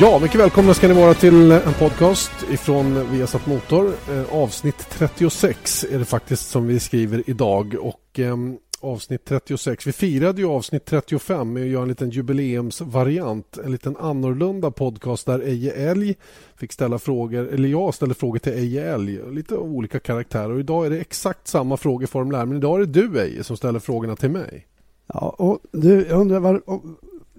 Ja, mycket välkomna ska ni vara till en podcast ifrån Viasat Motor. Eh, avsnitt 36 är det faktiskt som vi skriver idag och eh, avsnitt 36. Vi firade ju avsnitt 35 med att göra en liten jubileumsvariant, en liten annorlunda podcast där Eje Älg fick ställa frågor, eller jag ställde frågor till Eje Älg, lite olika karaktärer och idag är det exakt samma frågeformulär men idag är det du Eje som ställer frågorna till mig. Ja, och du, jag undrar var,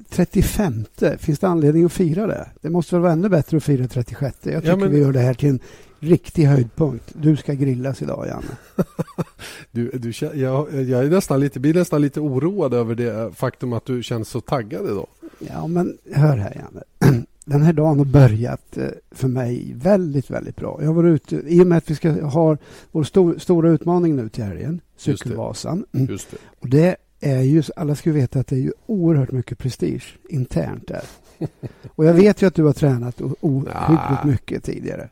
35. Finns det anledning att fira det? Det måste väl vara ännu bättre att fira 36. Jag tycker ja, men... vi gör det här till en riktig höjdpunkt. Du ska grillas idag, Janne. du, du, jag, jag är nästan lite, blir nästan lite oroad över det faktum att du känns så taggad idag. Ja, men hör här, Janne. Den här dagen har börjat eh, för mig väldigt, väldigt bra. Jag varit ute, I och med att vi ska ha vår stor, stora utmaning nu till helgen, Cykelvasan. Just det. Just det. Och det är ju, alla ska veta att det är ju oerhört mycket prestige internt där. Och jag vet ju att du har tränat ohyggligt mycket tidigare.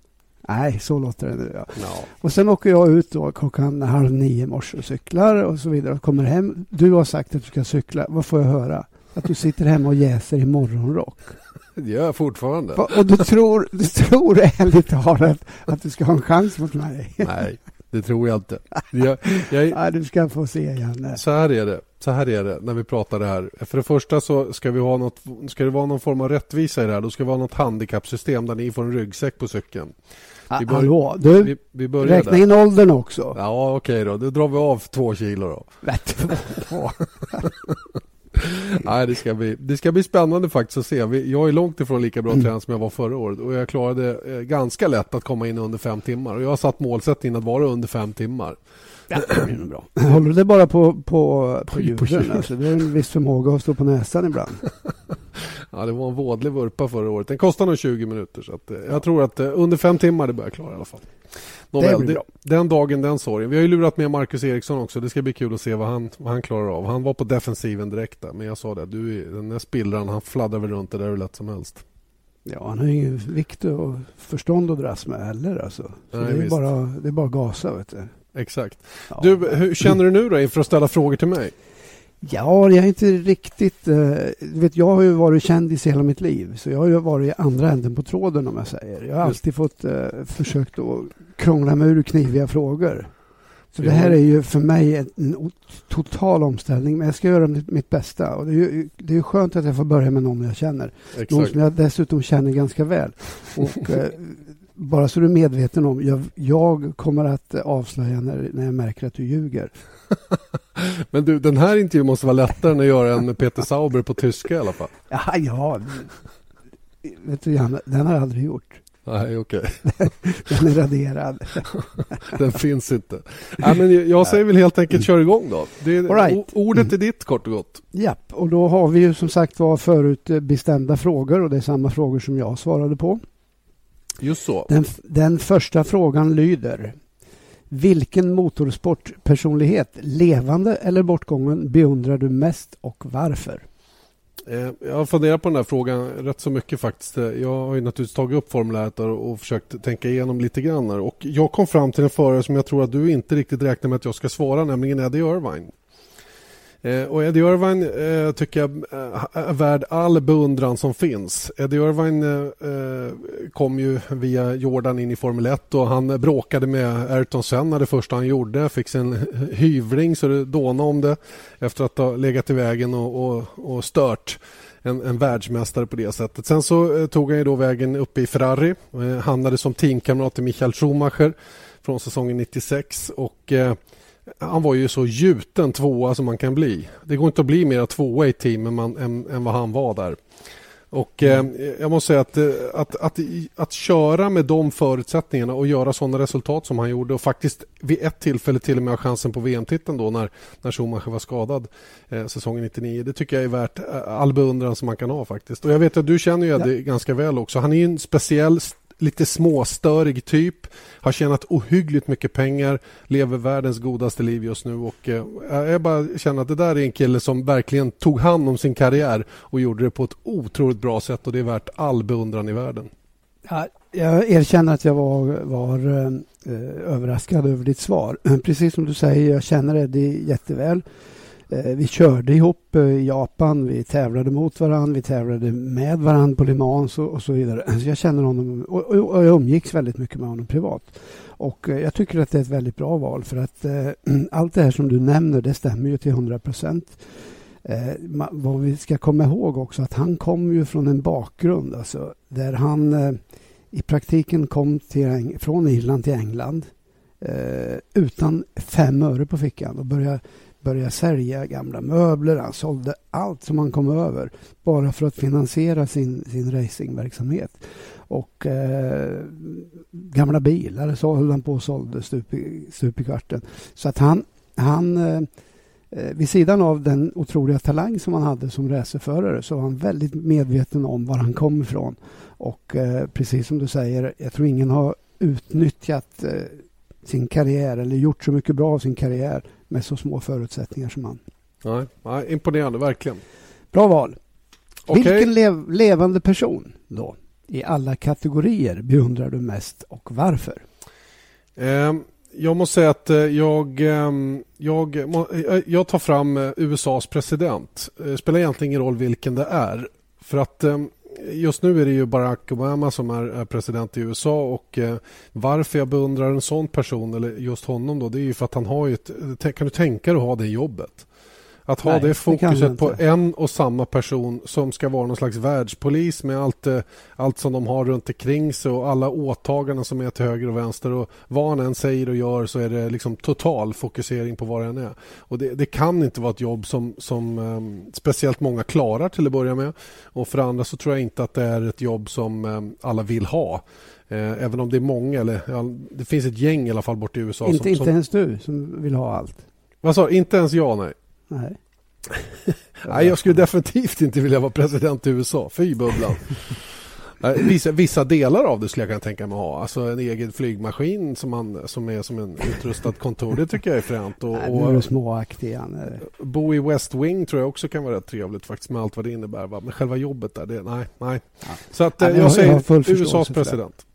Nej, så låter det nu. Ja. No. Och sen åker jag ut då klockan halv nio i morse och cyklar och så vidare. Och kommer hem. Du har sagt att du ska cykla. Vad får jag höra? Att du sitter hemma och jäser i morgonrock. Det gör jag fortfarande. Och du tror, du tror ärligt talat att du ska ha en chans mot mig? Nej, det tror jag inte. Jag, jag, ja, du ska få se, Janne. Så här är det. Så här är det när vi pratar det här. För det första så ska vi ha något, ska det vara någon form av rättvisa i det här. Då ska vi ha något handikappsystem där ni får en ryggsäck på cykeln. Vi bör, Hallå, du, vi, vi räkna där. in åldern också. Ja, okej okay då. Då drar vi av två kilo då. Nej, det ska, bli, det ska bli spännande faktiskt att se. Jag är långt ifrån lika bra mm. tränad som jag var förra året och jag klarade eh, ganska lätt att komma in under fem timmar. Och jag har satt målsättningen att vara under fem timmar. Ja, det bra. Håller du det bara på, på, på ljuden? Alltså, du har en viss förmåga att stå på näsan ibland. ja, det var en vådlig vurpa förra året. Den kostar nog 20 minuter. Så att, eh, jag tror att eh, under fem timmar det börjar klara i alla fall. Nåväl, det den dagen, den sorgen. Vi har ju lurat med Marcus Eriksson också. Det ska bli kul att se vad han, vad han klarar av. Han var på defensiven direkt där, men jag sa det. Du, den där spillran, han fladdrar väl runt det där hur lätt som helst. Ja, han har ingen vikt och förstånd att dras med heller. Alltså. Så Nej, det, är bara, det är bara gasa. Vet du. Exakt. Ja. Du, hur känner du nu då inför att ställa frågor till mig? Ja, jag är inte riktigt... Uh, vet, jag har ju varit kändis hela mitt liv, så jag har ju varit i andra änden på tråden om jag säger. Jag har alltid fått uh, försökt att krångla mig ur kniviga frågor. Så det här är ju för mig en, total omställning, men jag ska göra mitt, mitt bästa. Och det, är ju, det är skönt att jag får börja med någon jag känner. Exakt. Någon som jag dessutom känner ganska väl. Och, uh, bara så du är medveten om, jag, jag kommer att avslöja när, när jag märker att du ljuger. Men du, den här intervjun måste vara lättare än att göra en med Peter Sauber på tyska i alla fall. Ja, ja. Vet du, den har jag aldrig gjort. Nej, okej. Okay. den är raderad. den finns inte. Nej, men jag säger väl helt enkelt kör igång då. Det, right. Ordet är ditt kort och gott. Japp, och då har vi ju som sagt var förut bestämda frågor och det är samma frågor som jag svarade på. Just så. Den, den första frågan lyder vilken motorsportpersonlighet, levande eller bortgången, beundrar du mest och varför? Eh, jag har funderat på den här frågan rätt så mycket faktiskt. Eh, jag har ju naturligtvis tagit upp formuläret och försökt tänka igenom lite grann. Och jag kom fram till en förare som jag tror att du inte riktigt räknar med att jag ska svara, nämligen Eddie Irvine. Eh, och Eddie Irvine eh, tycker jag eh, är värd all beundran som finns. Eddie Irvine eh, kom ju via Jordan in i Formel 1 och han bråkade med Ayrton Senna det första han gjorde. Fick sig en hyvling så det dånade om det efter att ha legat i vägen och, och, och stört. En, en världsmästare på det sättet. Sen så tog han ju då vägen upp i Ferrari. hamnade som teamkamrat till Michael Schumacher från säsongen 96 och han var ju så gjuten tvåa som man kan bli. Det går inte att bli mer tvåa i team än, än, än vad han var där. Och eh, jag måste säga att, eh, att, att, att, köra med de förutsättningarna och göra sådana resultat som han gjorde och faktiskt vid ett tillfälle till och med ha chansen på VM-titeln då när, när Schumacher var skadad eh, säsongen 99. Det tycker jag är värt eh, all beundran som man kan ha faktiskt. Och jag vet att du känner ju Eddie ja. ganska väl också. Han är en speciell lite småstörig typ. Har tjänat ohyggligt mycket pengar. Lever världens godaste liv just nu. Och, eh, jag bara känner att det där är en kille som verkligen tog hand om sin karriär och gjorde det på ett otroligt bra sätt. Och det är värt all beundran i världen. Ja, jag erkänner att jag var, var eh, eh överraskad över ditt svar. Precis som du säger, jag känner Eddie jätteväl. Eh, Eh, vi körde ihop eh, i Japan, vi tävlade mot varandra, vi tävlade med varandra på Le Mans och, och så vidare. Så jag känner honom och, och, och, jag umgicks väldigt mycket med honom privat. Och eh, jag tycker att det är ett väldigt bra val för att eh, allt det här som du nämner det stämmer ju till 100 procent. Eh, vad vi ska komma ihåg också att han kom ju från en bakgrund alltså, där han eh, i praktiken kom till, från Irland till England eh, utan fem öre på fickan och började, började sälja gamla möbler. Han sålde allt som han kom över bara för att finansiera sin, sin racingverksamhet. Och eh, gamla bilar så höll han på och sålde stup i, stup i kvarten. Så att han, han eh, eh, vid sidan av den otroliga talang som han hade som racerförare så var han väldigt medveten om var han kom ifrån. Och eh, precis som du säger, jag tror ingen har utnyttjat eh, sin karriär eller gjort så mycket bra av sin karriär med så små förutsättningar som han. Nej, nej imponerande, verkligen. Bra val. Okay. Vilken lev levande person då i alla kategorier beundrar du mest och varför? Um jag måste säga att eh, jag, ehm, jag, eh, jag tar fram eh, USAs president. Det spelar egentligen ingen roll vilken det är. För att ehm, just nu är det ju Barack Obama som är president i USA och eh, varför jag beundrar en sån person eller just honom då det är ju för att han har ju ett, kan du tänka dig att ha det jobbet? Att ha Nej, det fokuset det på en och samma person som ska vara någon slags världspolis med allt, eh, allt som de har runt omkring sig och alla åtaganden som är till höger och vänster. Och vad han än säger och gör så är det liksom total fokusering på vad det än är. Och det, det kan inte vara ett jobb som, som um, speciellt många klarar till att börja med. Och för andra så tror jag inte att det är ett jobb som um, alla vill ha. Eh, även om det är många, eller ja, det finns ett gäng i alla fall bort i USA. Inte, som, inte ens du som vill ha allt? Vad sa Inte ens jag, nej. Nej. Nej, jag skulle definitivt inte vilja vara president i USA. Fy bubblan. Vissa, vissa delar av det skulle jag kunna tänka mig ha. Alltså en egen flygmaskin som, man, som är som en utrustad kontor. Det tycker jag är fränt. Och, nej, nu är du småaktig. Bo i West Wing tror jag också kan vara rätt trevligt faktiskt med allt vad det innebär. Va? Men själva jobbet där, det, nej. nej. Ja. Så att, nej, jag, jag säger jag USAs president.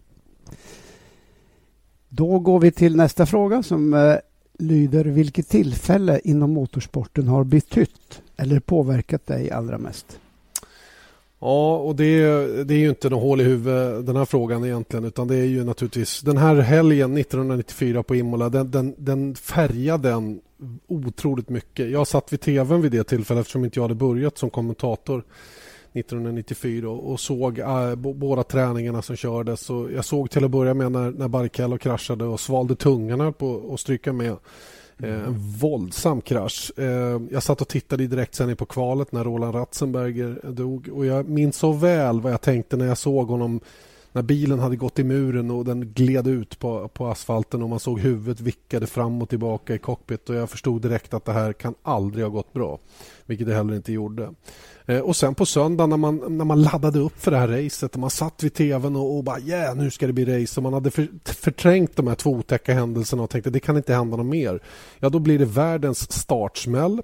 Då går vi till nästa fråga som eh, lyder vilket tillfälle inom motorsporten har betytt eller påverkat dig allra mest? Ja, och det, det är ju inte något hål i huvudet den här frågan egentligen utan det är ju naturligtvis den här helgen 1994 på Imola den, den, den färgade den otroligt mycket. Jag satt vid tvn vid det tillfället eftersom inte jag hade börjat som kommentator 1994 och såg äh, båda träningarna som kördes. Och jag såg till att börja med när, när Barrichello kraschade och svalde tungan på att stryka med. Mm. En våldsam krasch. Eh, jag satt och tittade i direktsändning på kvalet när Roland Ratzenberger dog och jag minns så väl vad jag tänkte när jag såg honom när bilen hade gått i muren och den gled ut på, på asfalten och man såg huvudet vickade fram och tillbaka i cockpit och jag förstod direkt att det här kan aldrig ha gått bra. Vilket det heller inte gjorde. Eh, och sen på söndag när man, när man laddade upp för det här racet och man satt vid tvn och, och bara yeah, nu ska det bli race och man hade för, förträngt de här två otäcka händelserna och tänkte det kan inte hända något mer. Ja, då blir det världens startsmäll.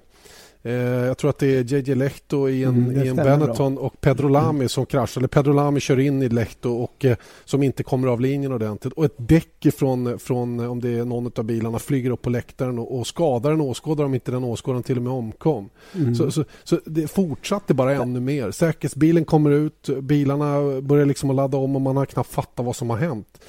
Eh, jag tror att det är JJ Lehto i en, mm, i en Benetton bra. och Pedro Lamy som kraschar. Eller Pedro Lamy kör in i Lehto och eh, som inte kommer av linjen ordentligt. Och ett däck från, från om det är någon av bilarna flyger upp på läktaren och, och skadar en åskådare om inte den åskådaren till och med omkom. Mm. Så, så, så, det fortsatte bara ännu mer. Säkerhetsbilen kommer ut, bilarna börjar liksom att ladda om och man har knappt fattat vad som har hänt.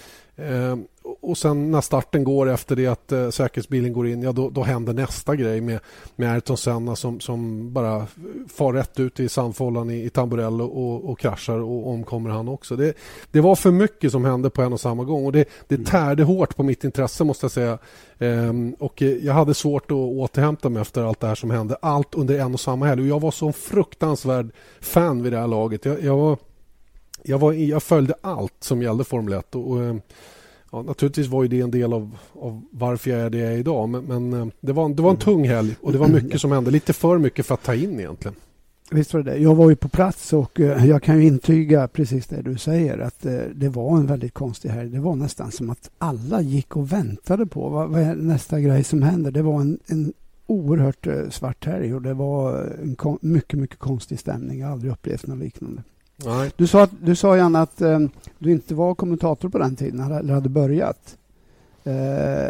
Eh, och sen när starten går efter det att eh, säkerhetsbilen går in, ja då, då händer nästa grej med, med Ayrton Senna som, som bara far rätt ut i sandfållan i, i Tamburello och, och kraschar och omkommer han också. Det, det var för mycket som hände på en och samma gång och det, det mm. tärde hårt på mitt intresse måste jag säga. Ehm, och jag hade svårt att återhämta mig efter allt det här som hände. Allt under en och samma helg. Och jag var så fruktansvärd fan vid det här laget. Jag, jag var jag, var, jag följde allt som gällde Formel 1. Och, och, ehm, ja, naturligtvis var ju det en del av, av varför jag är det jag är idag. Men, men eh, det, var, det var en tung helg och det var mycket som hände. Lite för mycket för att ta in egentligen. Visst var det det. Jag var ju på plats och eh, jag kan ju intyga precis det du säger att eh, det var en väldigt konstig helg. Det var nästan som att alla gick och väntade på vad, vad är nästa grej som händer. Det var en, en oerhört svart helg och det var en mycket, mycket konstig stämning. Jag har aldrig upplevt något liknande. Nej. Du sa, du sa Janne att eh, du inte var kommentator på den tiden, eller hade börjat. Eh,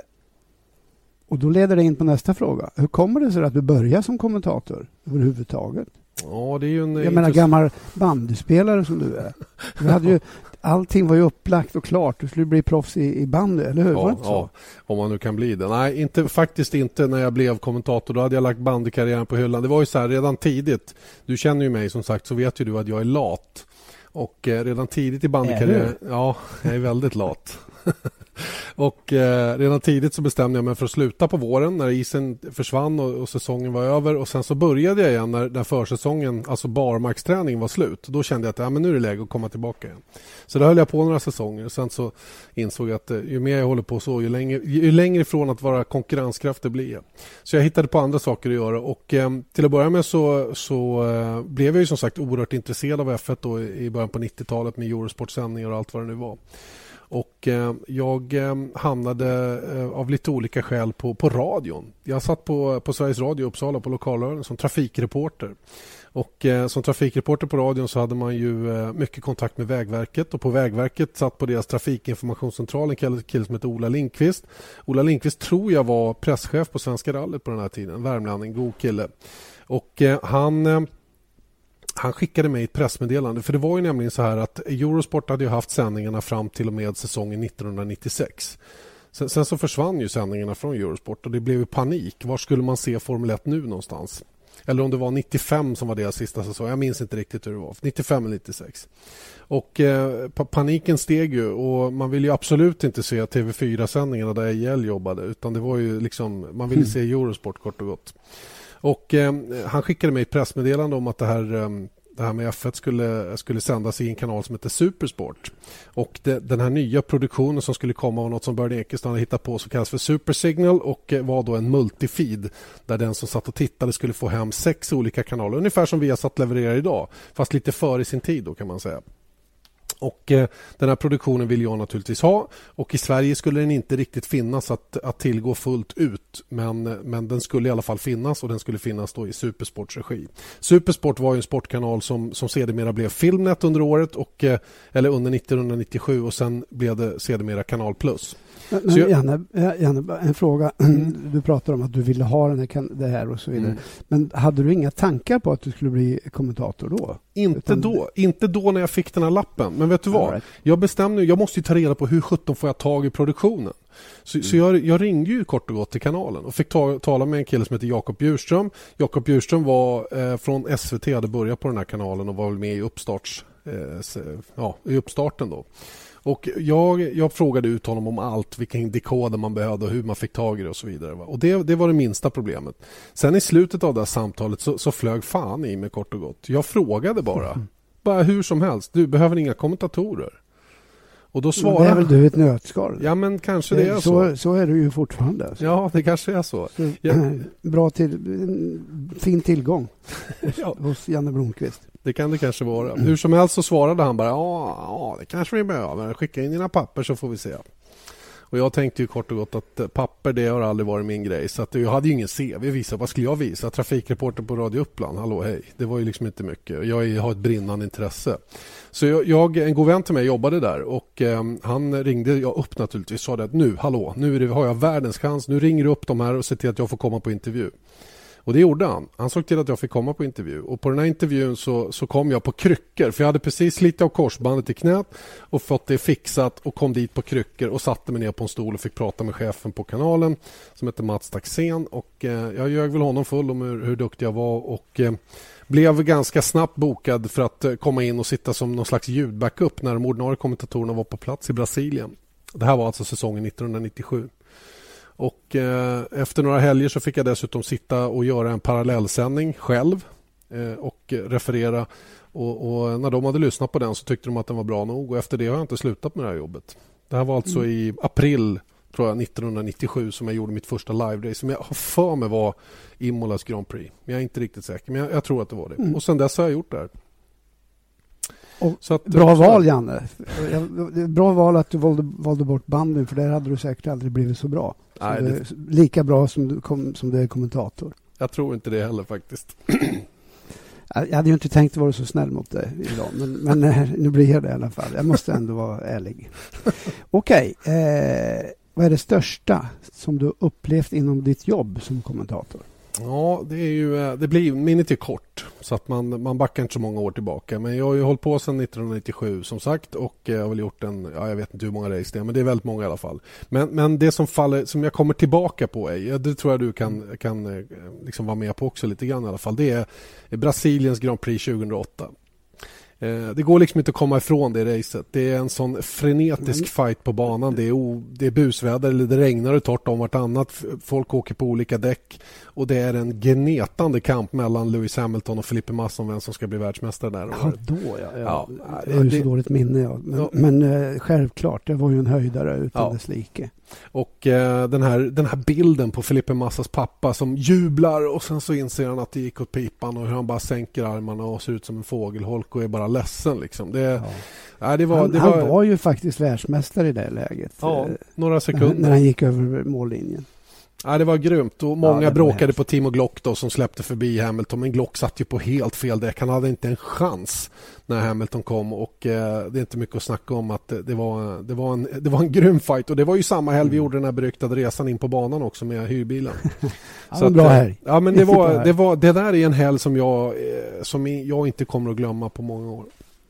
och då leder det in på nästa fråga. Hur kommer det sig att du började som kommentator överhuvudtaget? Ja, det är ju en Jag menar gammal bandyspelare som du är. Du hade ju, allting var ju upplagt och klart. Du skulle bli proffs i, i bandy, eller hur? Ja, ja, om man nu kan bli det. Nej, inte, faktiskt inte när jag blev kommentator. Då hade jag lagt bandykarriären på hyllan. Det var ju så här redan tidigt. Du känner ju mig som sagt, så vet ju du att jag är lat. Och eh, redan tidigt i bandykarriären... Ja, jag är väldigt lat. och eh, redan tidigt så bestämde jag mig för att sluta på våren när isen försvann och, och, säsongen var över. Och Sen så började jag igen när, när försäsongen, alltså barmarksträningen var slut. Då kände jag att ja, men nu är det läge att komma tillbaka igen. Så då höll jag på några säsonger. Sen så insåg jag att eh, ju mer jag håller på så, ju längre, ju längre ifrån att vara konkurrenskraftig blir jag. Så jag hittade på andra saker att göra. Och eh, Till att börja med så, så eh, blev jag ju som sagt oerhört intresserad av F1 då, i början på 90-talet med Eurosportsändningar och allt vad det nu var. Och eh, jag eh, hamnade eh, av lite olika skäl på, på radion. Jag satt på, på Sveriges Radio i Uppsala på lokalradion som trafikreporter. Och som trafikreporter på radion så hade man ju mycket kontakt med Vägverket och på Vägverket satt på deras trafikinformationscentral en kille, som hette Ola Lindqvist. Ola Lindqvist tror jag var presschef på Svenska rallyt på den här tiden. Värmlänning, god kille. Och han han skickade mig ett pressmeddelande. För det var ju nämligen så här att Eurosport hade haft sändningarna fram till och med säsongen 1996. Sen, sen, så försvann ju sändningarna från Eurosport och det blev panik. Var skulle man se Formel 1 nu någonstans? Eller om det var 95 som var deras sista säsong. Jag minns inte riktigt hur det var. 95 eller 96. Och eh, paniken steg ju och man ville ju absolut inte se TV4-sändningarna där EIL jobbade utan det var ju liksom, man ville mm. se Eurosport kort och gott. Och eh, Han skickade mig ett pressmeddelande om att det här eh, det här med F1 skulle, skulle sändas i en kanal som heter Supersport. Och det, den här nya produktionen som skulle komma var något som Börje Ekestam hade hittat på som kallas för Supersignal och eh, var då en multifeed där den som satt och tittade skulle få hem sex olika kanaler. Ungefär som vi har satt levererar idag, fast lite före sin tid då kan man säga. Och eh, Den här produktionen vill jag naturligtvis ha och i Sverige skulle den inte riktigt finnas att, att tillgå fullt ut men, men den skulle i alla fall finnas och den skulle finnas då i Supersports regi. Supersport var en sportkanal som, som sedermera blev Filmnet under året och, eh, eller under 1997 och sen blev det sedermera Kanal Plus. Men, men jag... Janne, Janne, en fråga. Mm. Du pratar om att du ville ha den här, det här och så vidare. Mm. Men hade du inga tankar på att du skulle bli kommentator då? Inte Utan... då. Inte då när jag fick den här lappen. Men vet du vad? Right. Jag bestämde jag måste ta reda på hur sjutton får jag tag i produktionen. Så, mm. så jag, jag, ringde ju kort och gott till kanalen och fick ta, tala med en kille som heter Jakob Bjurström. Jakob Bjurström var eh, från SVT, hade börjat på den här kanalen och var med i, uppstarts, eh, ja, i uppstarten. då. Och jag, jag frågade ut honom om allt, vilken dekoder man behövde och hur man fick tag i det och så vidare. Och det, det var det minsta problemet. Sen i slutet av det här samtalet så, så flög fan i mig kort och gott. Jag frågade bara. Mm. Bara hur som helst. Du behöver inga kommentatorer. Och då svarar... Det är väl du ett nötskal? Ja, men kanske det, är så. så. Så är du ju fortfarande. Alltså. Ja, det kanske är så. så jag... Bra till, fin tillgång ja. hos Janne Blomqvist. Det kan det kanske vara. Hur som helst så svarade han bara ja, ja det kanske vi behöver. Skicka in dina papper så får vi se. Och Jag tänkte ju kort och gott att eh, papper det har aldrig varit min grej. Så att jag hade ju ingen CV visa. Vad skulle jag visa? Trafikreporter på Radio Uppland. Hallå hej. Det var ju liksom inte mycket. Jag har ett brinnande intresse. Så jag, jag en god vän till mig jobbade där och eh, han ringde jag upp naturligtvis och sa att nu, hallå, nu det, har jag världens chans. Nu ringer du upp de här och ser till att jag får komma på intervju. Och det gjorde han. Han såg till att jag fick komma på intervju. Och på den här intervjun så, så kom jag på kryckor. För jag hade precis slitit av korsbandet i knät och fått det fixat och kom dit på kryckor och satte mig ner på en stol och fick prata med chefen på kanalen som heter Mats Taxén. Och eh, jag ljög väl honom full om hur, hur duktig jag var och eh, blev ganska snabbt bokad för att eh, komma in och sitta som någon slags ljudbackup när de ordinarie kommentatorerna var på plats i Brasilien. Det här var alltså säsongen 1997. Och eh, efter några helger så fick jag dessutom sitta och göra en parallellsändning själv eh, och referera. Och, och, när de hade lyssnat på den så tyckte de att den var bra nog och efter det har jag inte slutat med det här jobbet. Det här var alltså mm. i april tror jag 1997 som jag gjorde mitt första live-race som jag har för mig var Imolas Grand Prix. Men jag är inte riktigt säker, men jag, jag tror att det var det. Mm. Och sen dess har jag gjort det här. Att, bra val, Janne. Bra val att du valde, valde bort banden för där hade du säkert aldrig blivit så bra. Nej, det... lika bra som du, kom, som du är kommentator. Jag tror inte det heller faktiskt. Jag hade ju inte tänkt vara så snäll mot dig idag, men, men nu blir jag det i alla fall. Jag måste ändå vara ärlig. Okej. Okay, eh, vad är det största som du upplevt inom ditt jobb som kommentator? Ja, det, är ju, eh, det blir, minnet är kort så att man, man backar inte så många år tillbaka. Men jag har ju hållit på sedan 1997 som sagt och jag har väl gjort en, ja, jag vet inte hur många race det är men det är väldigt många i alla fall. Men, men det som, faller, som jag kommer tillbaka på är, det tror jag du kan, kan eh, liksom vara med på också lite grann i alla fall. Det är Brasiliens Grand Prix 2008. Eh, det går liksom inte att komma ifrån det racet. Det är en sån frenetisk fight på banan. Det är, o, det är busväder, eller det regnar och torrt om vartannat. Folk åker på olika däck. Och det är en gnetande kamp mellan Lewis Hamilton och Felipe Massa om vem som ska bli världsmästare där. Ja, då ja. ja. ja det har ju så dåligt minne. Ja. Men, ja. men eh, självklart, det var ju en höjdare utan ja. dess like. Och eh, den, här, den här bilden på Felipe Massas pappa som jublar och sen så inser han att det gick åt pipan och hur han bara sänker armarna och ser ut som en fågelholk och är bara ledsen. Liksom. Det, ja. Ja, det var, han, det var... han var ju faktiskt världsmästare i det läget. Ja, några sekunder. När, när han gick över mållinjen. Ja, det var grymt och många ja, bråkade på Timo Glock då, som släppte förbi Hamilton men Glock satt ju på helt fel däck. Han hade inte en chans när Hamilton kom och eh, det är inte mycket att snacka om att det, det, var, det, var, en, det var en grym fight och det var ju samma helg vi mm. gjorde den här beryktade resan in på banan också med hyrbilen. Så att, bra helg. Ja, men det, var, det, var, det där är en helg som jag, eh, som jag inte kommer att glömma på många år.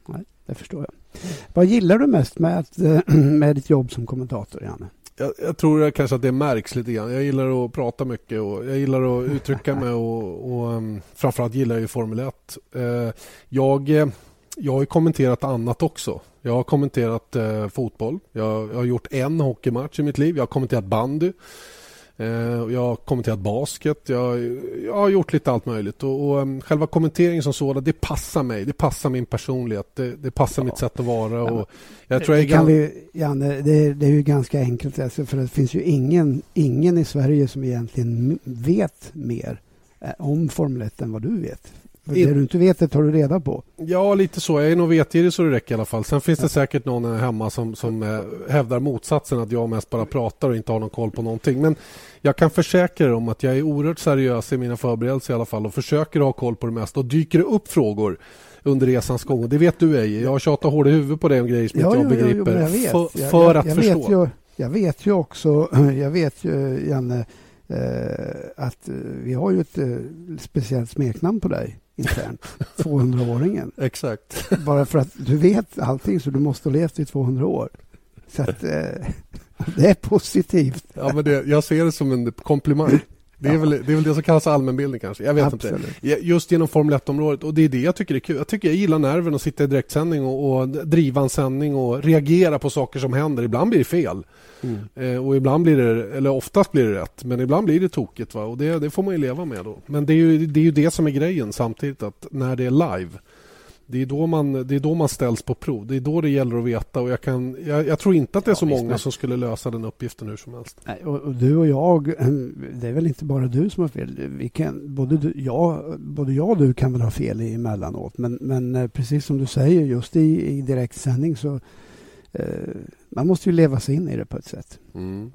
Nej, det förstår jag. Vad gillar du mest med, att, med ditt jobb som kommentator, Janne? Jag, jag, tror kanske att det märks lite grann. Jag gillar att prata mycket och jag gillar att uttrycka mig och, och um, framförallt gillar jag ju Formel 1. Uh, eh, jag, eh, jag har kommenterat annat också. Jag har kommenterat uh, fotboll. Jag, jag, har gjort en hockeymatch i mitt liv. Jag har kommenterat bandy. Eh, jag har kommenterat basket, jag, jag, har gjort lite allt möjligt. Och, och um, Själva kommenteringen som sådan, det passar mig. Det passar min personlighet. Det, det passar ja. mitt sätt att vara. Och jag tror det, jag kan vi, Janne, det, det, är ju ganska enkelt. Alltså, för det finns ju ingen, ingen i Sverige som egentligen vet mer eh, om Formel 1 än vad du vet. Det du inte vet det tar du reda på. Ja, lite så. Jag är nog vetgirig så det räcker i alla fall. Sen finns det säkert någon hemma som, som eh, hävdar motsatsen, att jag mest bara pratar och inte har någon koll på någonting. Men jag kan försäkra er om att jag är oerhört seriös i mina förberedelser i alla fall och försöker ha koll på det mesta. Och dyker det upp frågor under resans gång, och det vet du ej. Jag tjatar hård i huvudet på det om grejer som ja, inte jag jo, begriper. Jo, jag vet. För, för jag, att förstå. Vet ju, jag vet ju också, jag vet ju Janne, eh, att eh, vi har ju ett eh, speciellt smeknamn på dig internt. 200-åringen. Exakt. Bara för att du vet allting så du måste ha levt i 200 år. Så att, eh, det är positivt. Ja, men det, jag ser det som en komplimang. Det är, ja. väl, det är väl det som kallas allmänbildning kanske. Jag vet Absolut. inte. Just genom Formel 1-området. Och det är det jag tycker är kul. Jag tycker jag gillar nerven att sitta i direktsändning och, och driva en sändning och reagera på saker som händer. Ibland blir det fel. Mm. Eh, och ibland blir det, eller oftast blir det rätt. Men ibland blir det tokigt. Va? Och det, det får man ju leva med då. Men det är ju det, är ju det som är grejen samtidigt. Att när det är live det är, då man, det är då man ställs på prov. Det är då det gäller att veta. Och jag, kan, jag, jag tror inte att det är så ja, många som skulle lösa den uppgiften hur som helst. Nej, och, och, du och jag, det är väl inte bara du som har fel. Vi kan, både, du, jag, både jag och du kan väl ha fel emellanåt. Men, men eh, precis som du säger, just i, i direktsändning så eh, man måste ju leva sig in i det på ett sätt. Mm.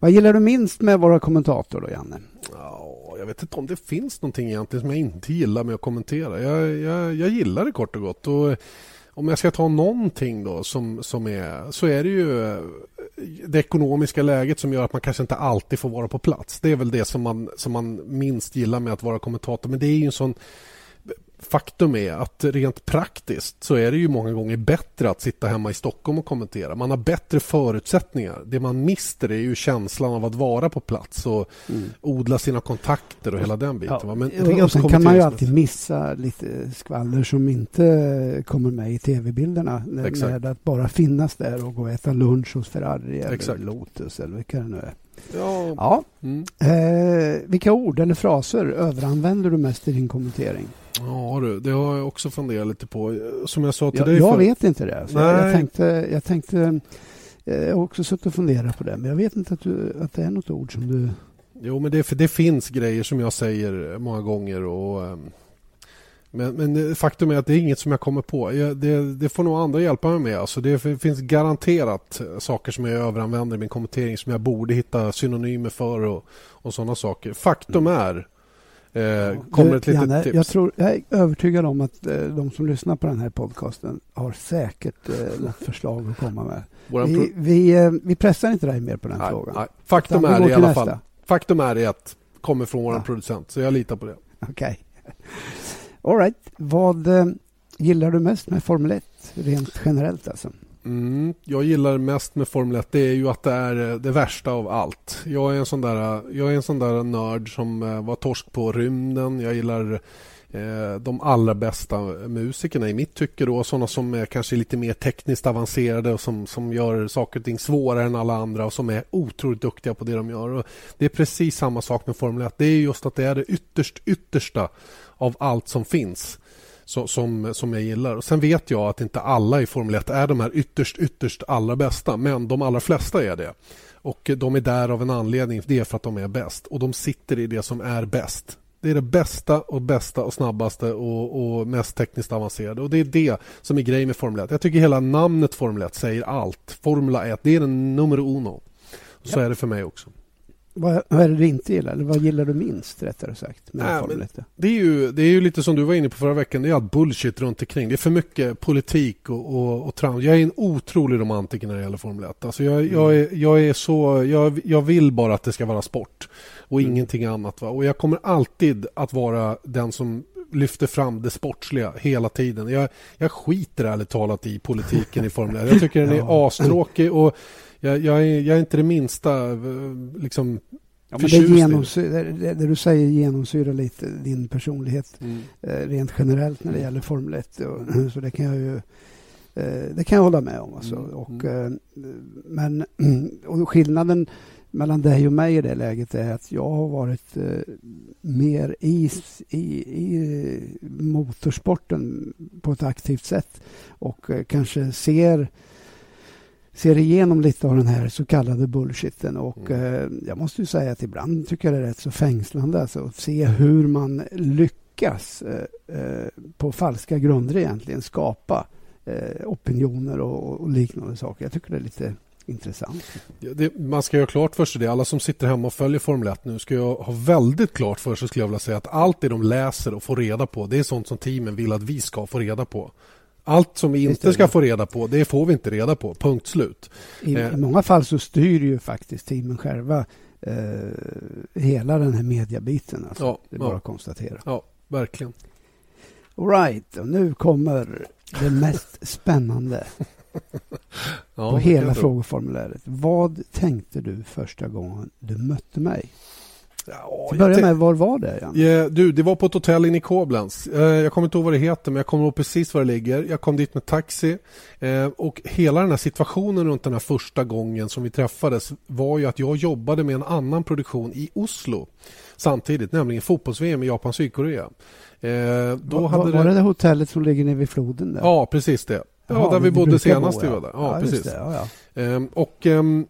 Vad gillar du minst med våra kommentatorer då, Janne? Ja, jag vet inte om det finns någonting egentligen som jag inte gillar med att kommentera. Jag, jag, jag gillar det kort och gott. Och eh, om jag ska ta någonting då som, som är så är det ju eh, det ekonomiska läget som gör att man kanske inte alltid får vara på plats. Det är väl det som man, som man minst gillar med att vara kommentator. Men det är ju en sån faktum är att rent praktiskt så är det ju många gånger bättre att sitta hemma i Stockholm och kommentera. Man har bättre förutsättningar. Det man mister är ju känslan av att vara på plats och mm. odla sina kontakter och hela den biten. Ja. Men och sen kan man ju alltid missa lite skvaller som inte kommer med i tv-bilderna. Med att bara finnas där och gå och äta lunch hos Ferrari Exakt. eller Lotus eller vilka det nu är. Ja. ja. Mm. Eh, vilka ord eller fraser överanvänder du mest i din kommentering? Ja du, det har jag också funderat lite på. Som jag sa till jag, dig. Jag för... vet inte det. Så jag, jag, tänkte, jag tänkte eh, jag har också suttit och funderat på det, men jag vet inte att, du, att det är något ord som du... Jo, men det, det finns grejer som jag säger många gånger. och ehm, men, men faktum är att det är inget som jag kommer på. Jag, det, det, får nog andra hjälpa mig med. Alltså det finns garanterat saker som jag överanvänder i min kommentering som jag borde hitta synonymer för och, och sådana saker. Faktum mm. är Eh, kommer ett litet Janne, tips. Jag, tror, jag är övertygad om att eh, de som lyssnar på den här podcasten har säkert eh, något förslag att komma med. Vi, vi, eh, vi pressar inte dig mer på den nej, frågan. nej. Faktum är i alla nästa. fall Faktum är det att kommer från vår Ja. producent, så jag litar på det. Okej. All right. Vad eh, gillar du mest med Formel 1? Rent generellt alltså. Mm, jag gillar mest med Formel 1 det är ju att det är eh, det värsta av allt. Jag är en sån där, eh, jag är en sån där nörd som eh, var torsk på rymden. Jag gillar eh, de allra bästa musikerna i mitt tycke. Då, såna som är kanske lite mer tekniskt avancerade och som, som gör saker och ting svårare än alla andra och som är otroligt duktiga på det de gör. Och det är precis samma sak med Formel 1. Det är just att det är det ytterst yttersta av allt som finns som, som jag gillar. Och sen vet jag att inte alla i Formel 1 är de här ytterst, ytterst allra bästa, men de allra flesta är det. Och de är där av en anledning, det är för att de är bäst. Och de sitter i det som är bäst. Det är det bästa och bästa och snabbaste och, och mest tekniskt avancerade. Och det är det som är grejen med Formel 1. Jag tycker hela namnet Formel 1 säger allt. Formula 1, det är den nummer uno. Så Ja. är det för mig också. Vad, vad är det du inte gillar? Eller vad gillar du minst rättare sagt med Nej, men- 1? Det är, ju, det är ju lite som du var inne på förra veckan. Det är allt bullshit runt omkring. Det är för mycket politik och, och, och trams. Jag är en otrolig romantiker när det gäller Formel 1. Alltså jag, jag, är, jag är så... Jag, jag vill bara att det ska vara sport och Mm. ingenting annat. Va? Och jag kommer alltid att vara den som lyfter fram det sportsliga hela tiden. Jag, jag skiter ärligt talat i politiken i Formel 1. Jag tycker den är astråkig och jag, jag, är, jag är inte det minsta eh, liksom, Ja, det, i det. det, du säger genomsyrar lite din personlighet Mm. eh, rent generellt när det gäller Formel 1. Och, så det kan jag ju eh, det kan jag hålla med om. Alltså. Mm, Och, eh, men och skillnaden mellan dig och mig i det läget är att jag har varit mer i, i, i motorsporten på ett aktivt sätt och kanske ser ser igenom lite av den här så kallade bullshitten och eh, jag måste ju säga att ibland tycker jag det är rätt så fängslande alltså, att se hur man lyckas eh, eh, på falska grunder egentligen skapa eh, opinioner och, och liknande saker. Jag tycker det är lite intressant. Ja, Det, man ska göra klart för sig det. Alla som sitter hemma och följer Formel 1 nu ska ha väldigt klart för sig skulle jag vilja säga att allt det de läser och får reda på det är sånt som teamen vill att vi ska få reda på. Allt som vi inte ska få reda på det får vi inte reda på. Punkt slut. I, Eh. I många fall så styr ju faktiskt teamen själva eh, hela den här mediabiten. Alltså. Ja, det är bara ja. att konstatera. Ja, verkligen. All right, och nu kommer det mest spännande Ja, på hela frågeformuläret. Vad tänkte du första gången du mötte mig? Ja, Till börja med, var var det? Jan? Ja, du, det var på ett hotell inne i Koblenz. Eh, Jag kommer inte ihåg vad det heter, men jag kommer ihåg precis var det ligger. Jag kom dit med taxi eh, och hela den här situationen runt den här första gången som vi träffades var ju att jag jobbade med en annan produktion i Oslo samtidigt, nämligen fotbolls-VM i Japan och Sydkorea. Eh, Då var, hade var, det det hotellet som ligger nere vid floden? Där? Ja, precis det. Ja, Jaha, där vi bodde senast vi var där. Ja, just precis. Det, ja, ja. Ehm, Och ehm, eh,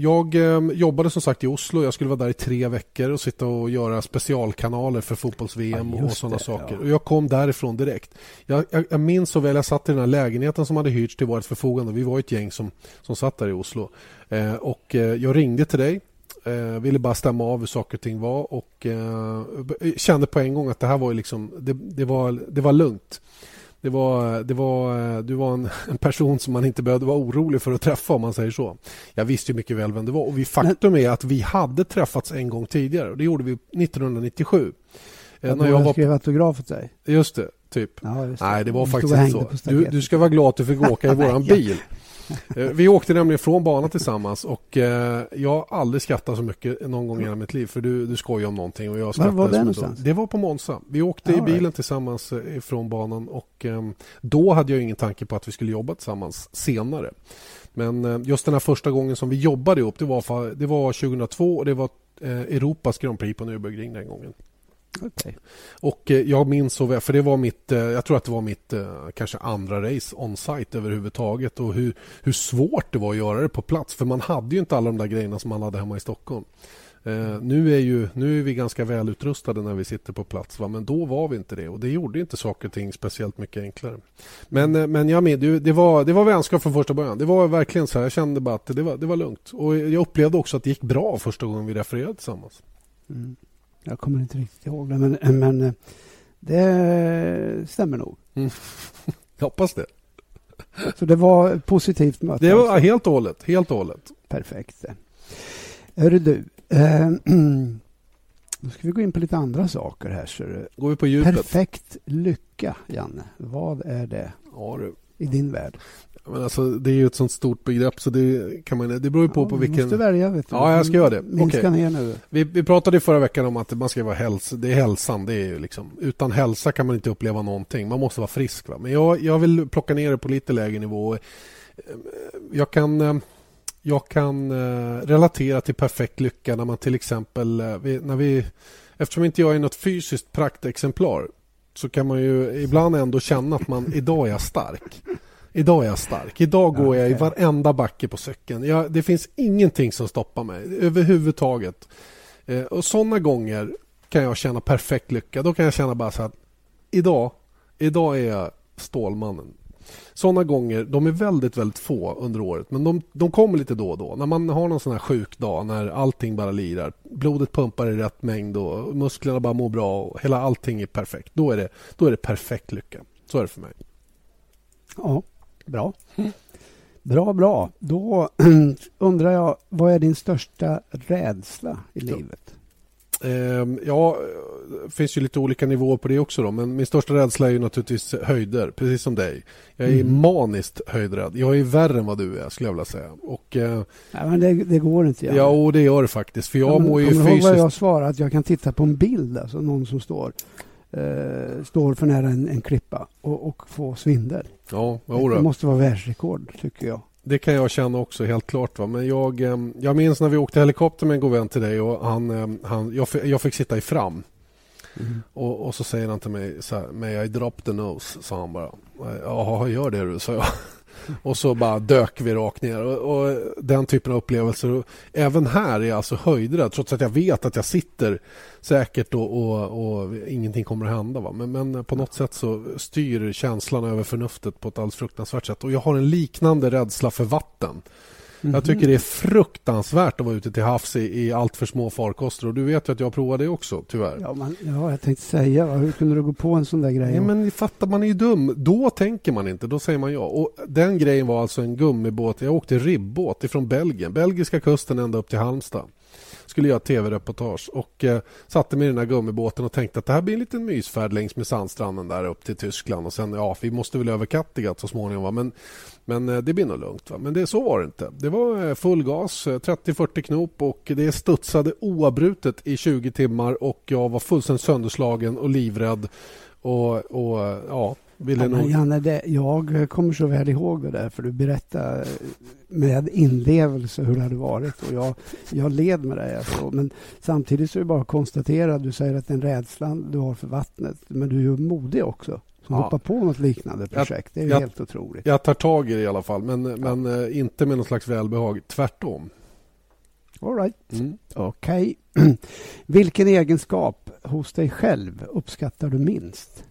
jag ehm, jobbade som sagt i Oslo. Jag skulle vara där i tre veckor och sitta och göra specialkanaler för fotbolls-VM Ja, och sådana det, saker. ja. Och jag kom därifrån direkt. Jag, jag, jag minns så väl, jag satt i den här lägenheten som hade hyrts till vårt förfogande. Vi var ett gäng som, som satt där i Oslo. Eh, och eh, jag ringde till dig. Eh, ville bara stämma av hur saker och ting var och eh, kände på en gång att det här var liksom, det, det, var, det var lugnt. Det var, det var, du var en, en person som man inte behövde vara orolig för att träffa om man säger så. Jag visste ju mycket väl vem det var och vi, faktum är att vi hade träffats en gång tidigare och det gjorde vi 1997. Eh, Jag, när jag var, skrev autograf åt dig. just det, typ. Ja, just Nej, det var Du faktiskt inte så. Du, du ska vara glad att du fick åka i våran Ja. bil. Eh, Vi åkte nämligen från banan tillsammans och eh, jag har aldrig skrattat så mycket någon gång i hela mitt liv för du, du skojar om någonting och jag Var skrattade var det som en någonstans? Det var på Monza. Vi åkte i Ja, bilen right. tillsammans eh, från banan och eh, då hade jag ingen tanke på att vi skulle jobba tillsammans senare. Men just den här första gången som vi jobbade ihop det var, det var 2002 och det var Europas Grand Prix på Nürburgring den gången. Okay. Och eh, jag minns så väl, för det var mitt, eh, jag tror att det var mitt eh, kanske andra race on-site överhuvudtaget och hur, hur svårt det var att göra det på plats för man hade ju inte alla de där grejerna som man hade hemma i Stockholm. Eh, nu, är ju, nu är vi ganska välutrustade när vi sitter på plats va? men då var vi inte det och det gjorde inte saker och ting speciellt mycket enklare. Men, eh, men jag med, det, det, var, det var vänskap från första början. Det var verkligen så här, jag kände bara att det var, det var lugnt och jag upplevde också att det gick bra första gången vi refererade tillsammans. Mm. Jag kommer inte riktigt ihåg det, men, men eh, det stämmer nog. Mm. Jag hoppas det. Så det var ett positivt möte? Det var alltså. helt och hållet. Helt och hållet. Perfekt. Hörru du. Eh, då ska vi gå in på lite andra saker här. Så Går vi på djupet? Perfekt lycka, Janne. Vad är det ja, du. i din värld? Men alltså, det är ju ett sånt stort begrepp så det, kan man, det beror ju på ja, på vilken... Du måste välja. Vet du. Ja, jag ska göra det. Minska okay. ner nu. Vi, vi pratade förra veckan om att man ska vara häls det är hälsan. Det är ju liksom, utan hälsa kan man inte uppleva någonting. Man måste vara frisk. Va? Men jag, jag vill plocka ner det på lite lägre nivå. Eh, jag kan, eh, jag kan eh, relatera till perfekt lycka när man till exempel... När vi, eftersom inte jag är något fysiskt praktexemplar så kan man ju ibland ändå känna att man idag är stark. Idag är jag stark. Idag går jag i varenda backe på cykeln. Jag, det finns ingenting som stoppar mig överhuvudtaget. Eh, och sådana gånger kan jag känna perfekt lycka. Då kan jag känna bara så att idag, idag är jag Stålmannen. Sådana gånger, de är väldigt, väldigt få under året. Men de, de kommer lite då och då. När man har någon sån här sjuk dag när allting bara lirar. Blodet pumpar i rätt mängd och musklerna bara mår bra och hela allting är perfekt. Då är det, då är det perfekt lycka. Så är det för mig. Ja. Bra. Bra, bra. Då undrar jag, vad är din största rädsla i livet? Ehm, ja, det finns ju lite olika nivåer på det också. Då, men min största rädsla är ju naturligtvis höjder, precis som dig. Jag är mm. maniskt höjdrädd. Jag är värre än vad du är, skulle jag vilja säga. Och, eh, ja, men det, det går inte. Ja, och det gör det faktiskt. För jag ja, mår ju fysiskt... Kommer du ihåg vad jag svarade? Att jag kan titta på en bild, alltså någon som står eh, står för nära en, en klippa och, och få svindel. Ja, det måste vara världsrekord, tycker jag. Det kan jag känna också, helt klart. Va? Men jag, eh, jag minns när vi åkte helikopter med en god vän till dig och han, eh, han, jag, jag fick sitta i fram. Mm. Och, och, så säger han till mig så här, May I drop the nose? sa han bara. Ja, gör det du, sa jag. Och så bara dök vi rakt ner. Och, och den typen av upplevelser. Och även här är jag alltså höjdrädd trots att jag vet att jag sitter säkert och, och, och ingenting kommer att hända. Va? Men, men, på något sätt så styr känslan över förnuftet på ett alldeles fruktansvärt sätt. Och jag har en liknande rädsla för vatten. Mm -hmm. Jag tycker det är fruktansvärt att vara ute till havs i, i allt för små farkoster. Och du vet ju att jag provar det också, tyvärr. Ja, man, ja jag tänkte säga, hur kunde du gå på en sån där grej? Nej, men fattar man är ju dum. Då tänker man inte, då säger man ja. Och den grejen var alltså en gummibåt. Jag åkte ribbåt ifrån Belgien, belgiska kusten ända upp till Halmstad skulle göra tv-reportage och eh, satte mig i den här gummibåten och tänkte att det här blir en liten mysfärd längs med sandstranden där upp till Tyskland och sen ja, vi måste väl över Kattegatt så småningom. Va? Men, men eh, det blir nog lugnt. Va? Men det, så var det inte. Det var eh, full gas, eh, 30-40 knop och det studsade oavbrutet i 20 timmar och jag var fullständigt sönderslagen och livrädd. Och, och ja, ville ja. Janne, det, jag kommer så väl ihåg det där för du berättade med inlevelse hur det hade varit och jag, jag led med dig. Alltså. Men samtidigt så är det bara att konstatera, du säger att den rädslan du har för vattnet, men du är ju modig också som ja. hoppar på något liknande projekt. Det är jag, helt otroligt. Jag tar tag i det i alla fall, men, ja. men uh, inte med någon slags välbehag. Tvärtom. All right. Mm. Okej. Okay. Vilken egenskap hos dig själv uppskattar du minst?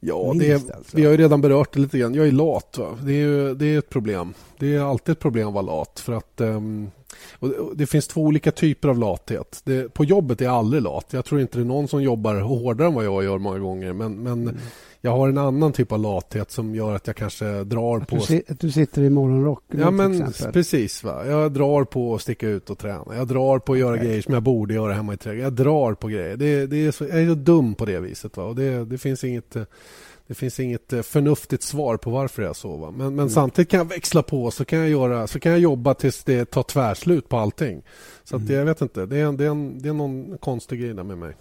Ja, det alltså. vi har ju redan berört det lite grann. Jag är lat. Va? Det, är ju, det är ett problem. Det är alltid ett problem att vara lat. För att, um, det finns två olika typer av lathet. Det, på jobbet är jag aldrig lat. Jag tror inte det är någon som jobbar hårdare än vad jag gör många gånger. Men, men mm. Jag har en annan typ av lathet som gör att jag kanske drar att på... Du, att du sitter i morgonrock? Ja, men precis. Va? Jag drar på att sticka ut och träna. Jag drar på att göra okay. grejer som jag borde göra hemma i trädgården. Jag drar på grejer. Det, det är så, jag är så dum på det viset. Va? Och det, det finns inget det finns inget eh, förnuftigt svar på varför jag är så. Va? Men, men mm. samtidigt kan jag växla på så kan jag, göra, så kan jag jobba tills det tar tvärslut på allting. Så mm. att jag vet inte, det är, det, är en, det är någon konstig grej där med mig.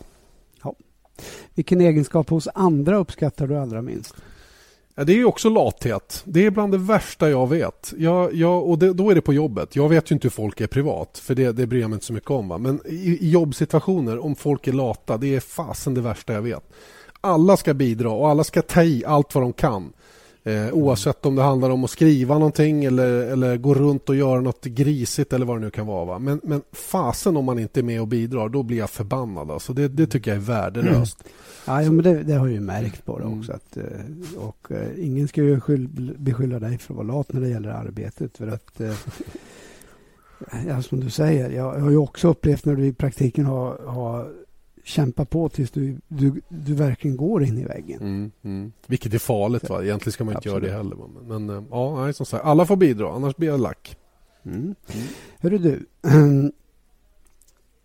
Vilken egenskap hos andra uppskattar du allra minst? Ja, det är också lathet. Det är bland det värsta jag vet. Jag, jag, och det, då är det på jobbet. Jag vet ju inte hur folk är privat, för det, det bryr jag mig inte så mycket om. Va? Men i, i jobbsituationer, om folk är lata, det är fasen det värsta jag vet alla ska bidra och alla ska ta i allt vad de kan. Eh, oavsett om det handlar om att skriva någonting eller, eller gå runt och göra något grisigt eller vad det nu kan vara. Va? Men, men fasen om man inte är med och bidrar, då blir jag förbannad. Alltså det, det tycker jag är värdelöst. Mm. Ja, men det, det, har jag ju märkt på det också. Att, eh, och, eh, ingen ska ju skyll, beskylla dig för att vara lat när det gäller arbetet. För att, eh, ja, som du säger, jag, jag har ju också upplevt när du i praktiken har, har kämpa på tills du, du, du verkligen går in i väggen. Mm, mm. Vilket är farligt. Va? Egentligen ska man inte Absolut. göra det heller. Men, men ja, nej, som sagt, alla får bidra, annars blir jag lack. Mm. Mm. Hörru du,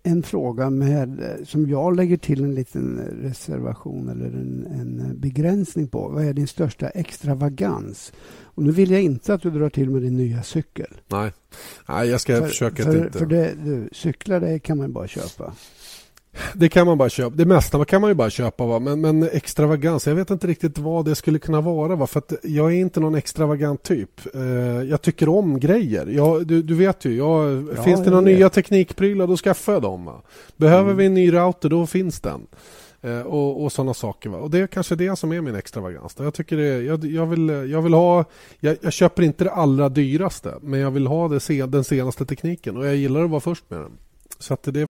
en fråga med, som jag lägger till en liten reservation eller en, en, begränsning på. Vad är din största extravagans? Och nu vill jag inte att du drar till med din nya cykel. Nej, Nej jag ska för, försöka för, inte... För det, du, cyklar det kan man bara köpa. Det kan man bara köpa. Det mesta kan man ju bara köpa. Va? Men, men extravagans, jag vet inte riktigt vad det skulle kunna vara. Va? För jag är inte någon extravagant typ. Uh, jag tycker om grejer. Jag, du, du vet ju, jag, ja, finns det några nya teknikprylar då skaffar jag dem. Va? Behöver mm. vi en ny router då finns den. Uh, och, och sådana saker. Va? Och Det är kanske det som är min extravagans. Jag, tycker det, jag, jag, vill, jag vill ha... Jag, jag, köper inte det allra dyraste men jag vill ha det, den senaste tekniken och jag gillar att vara först med den. Så att det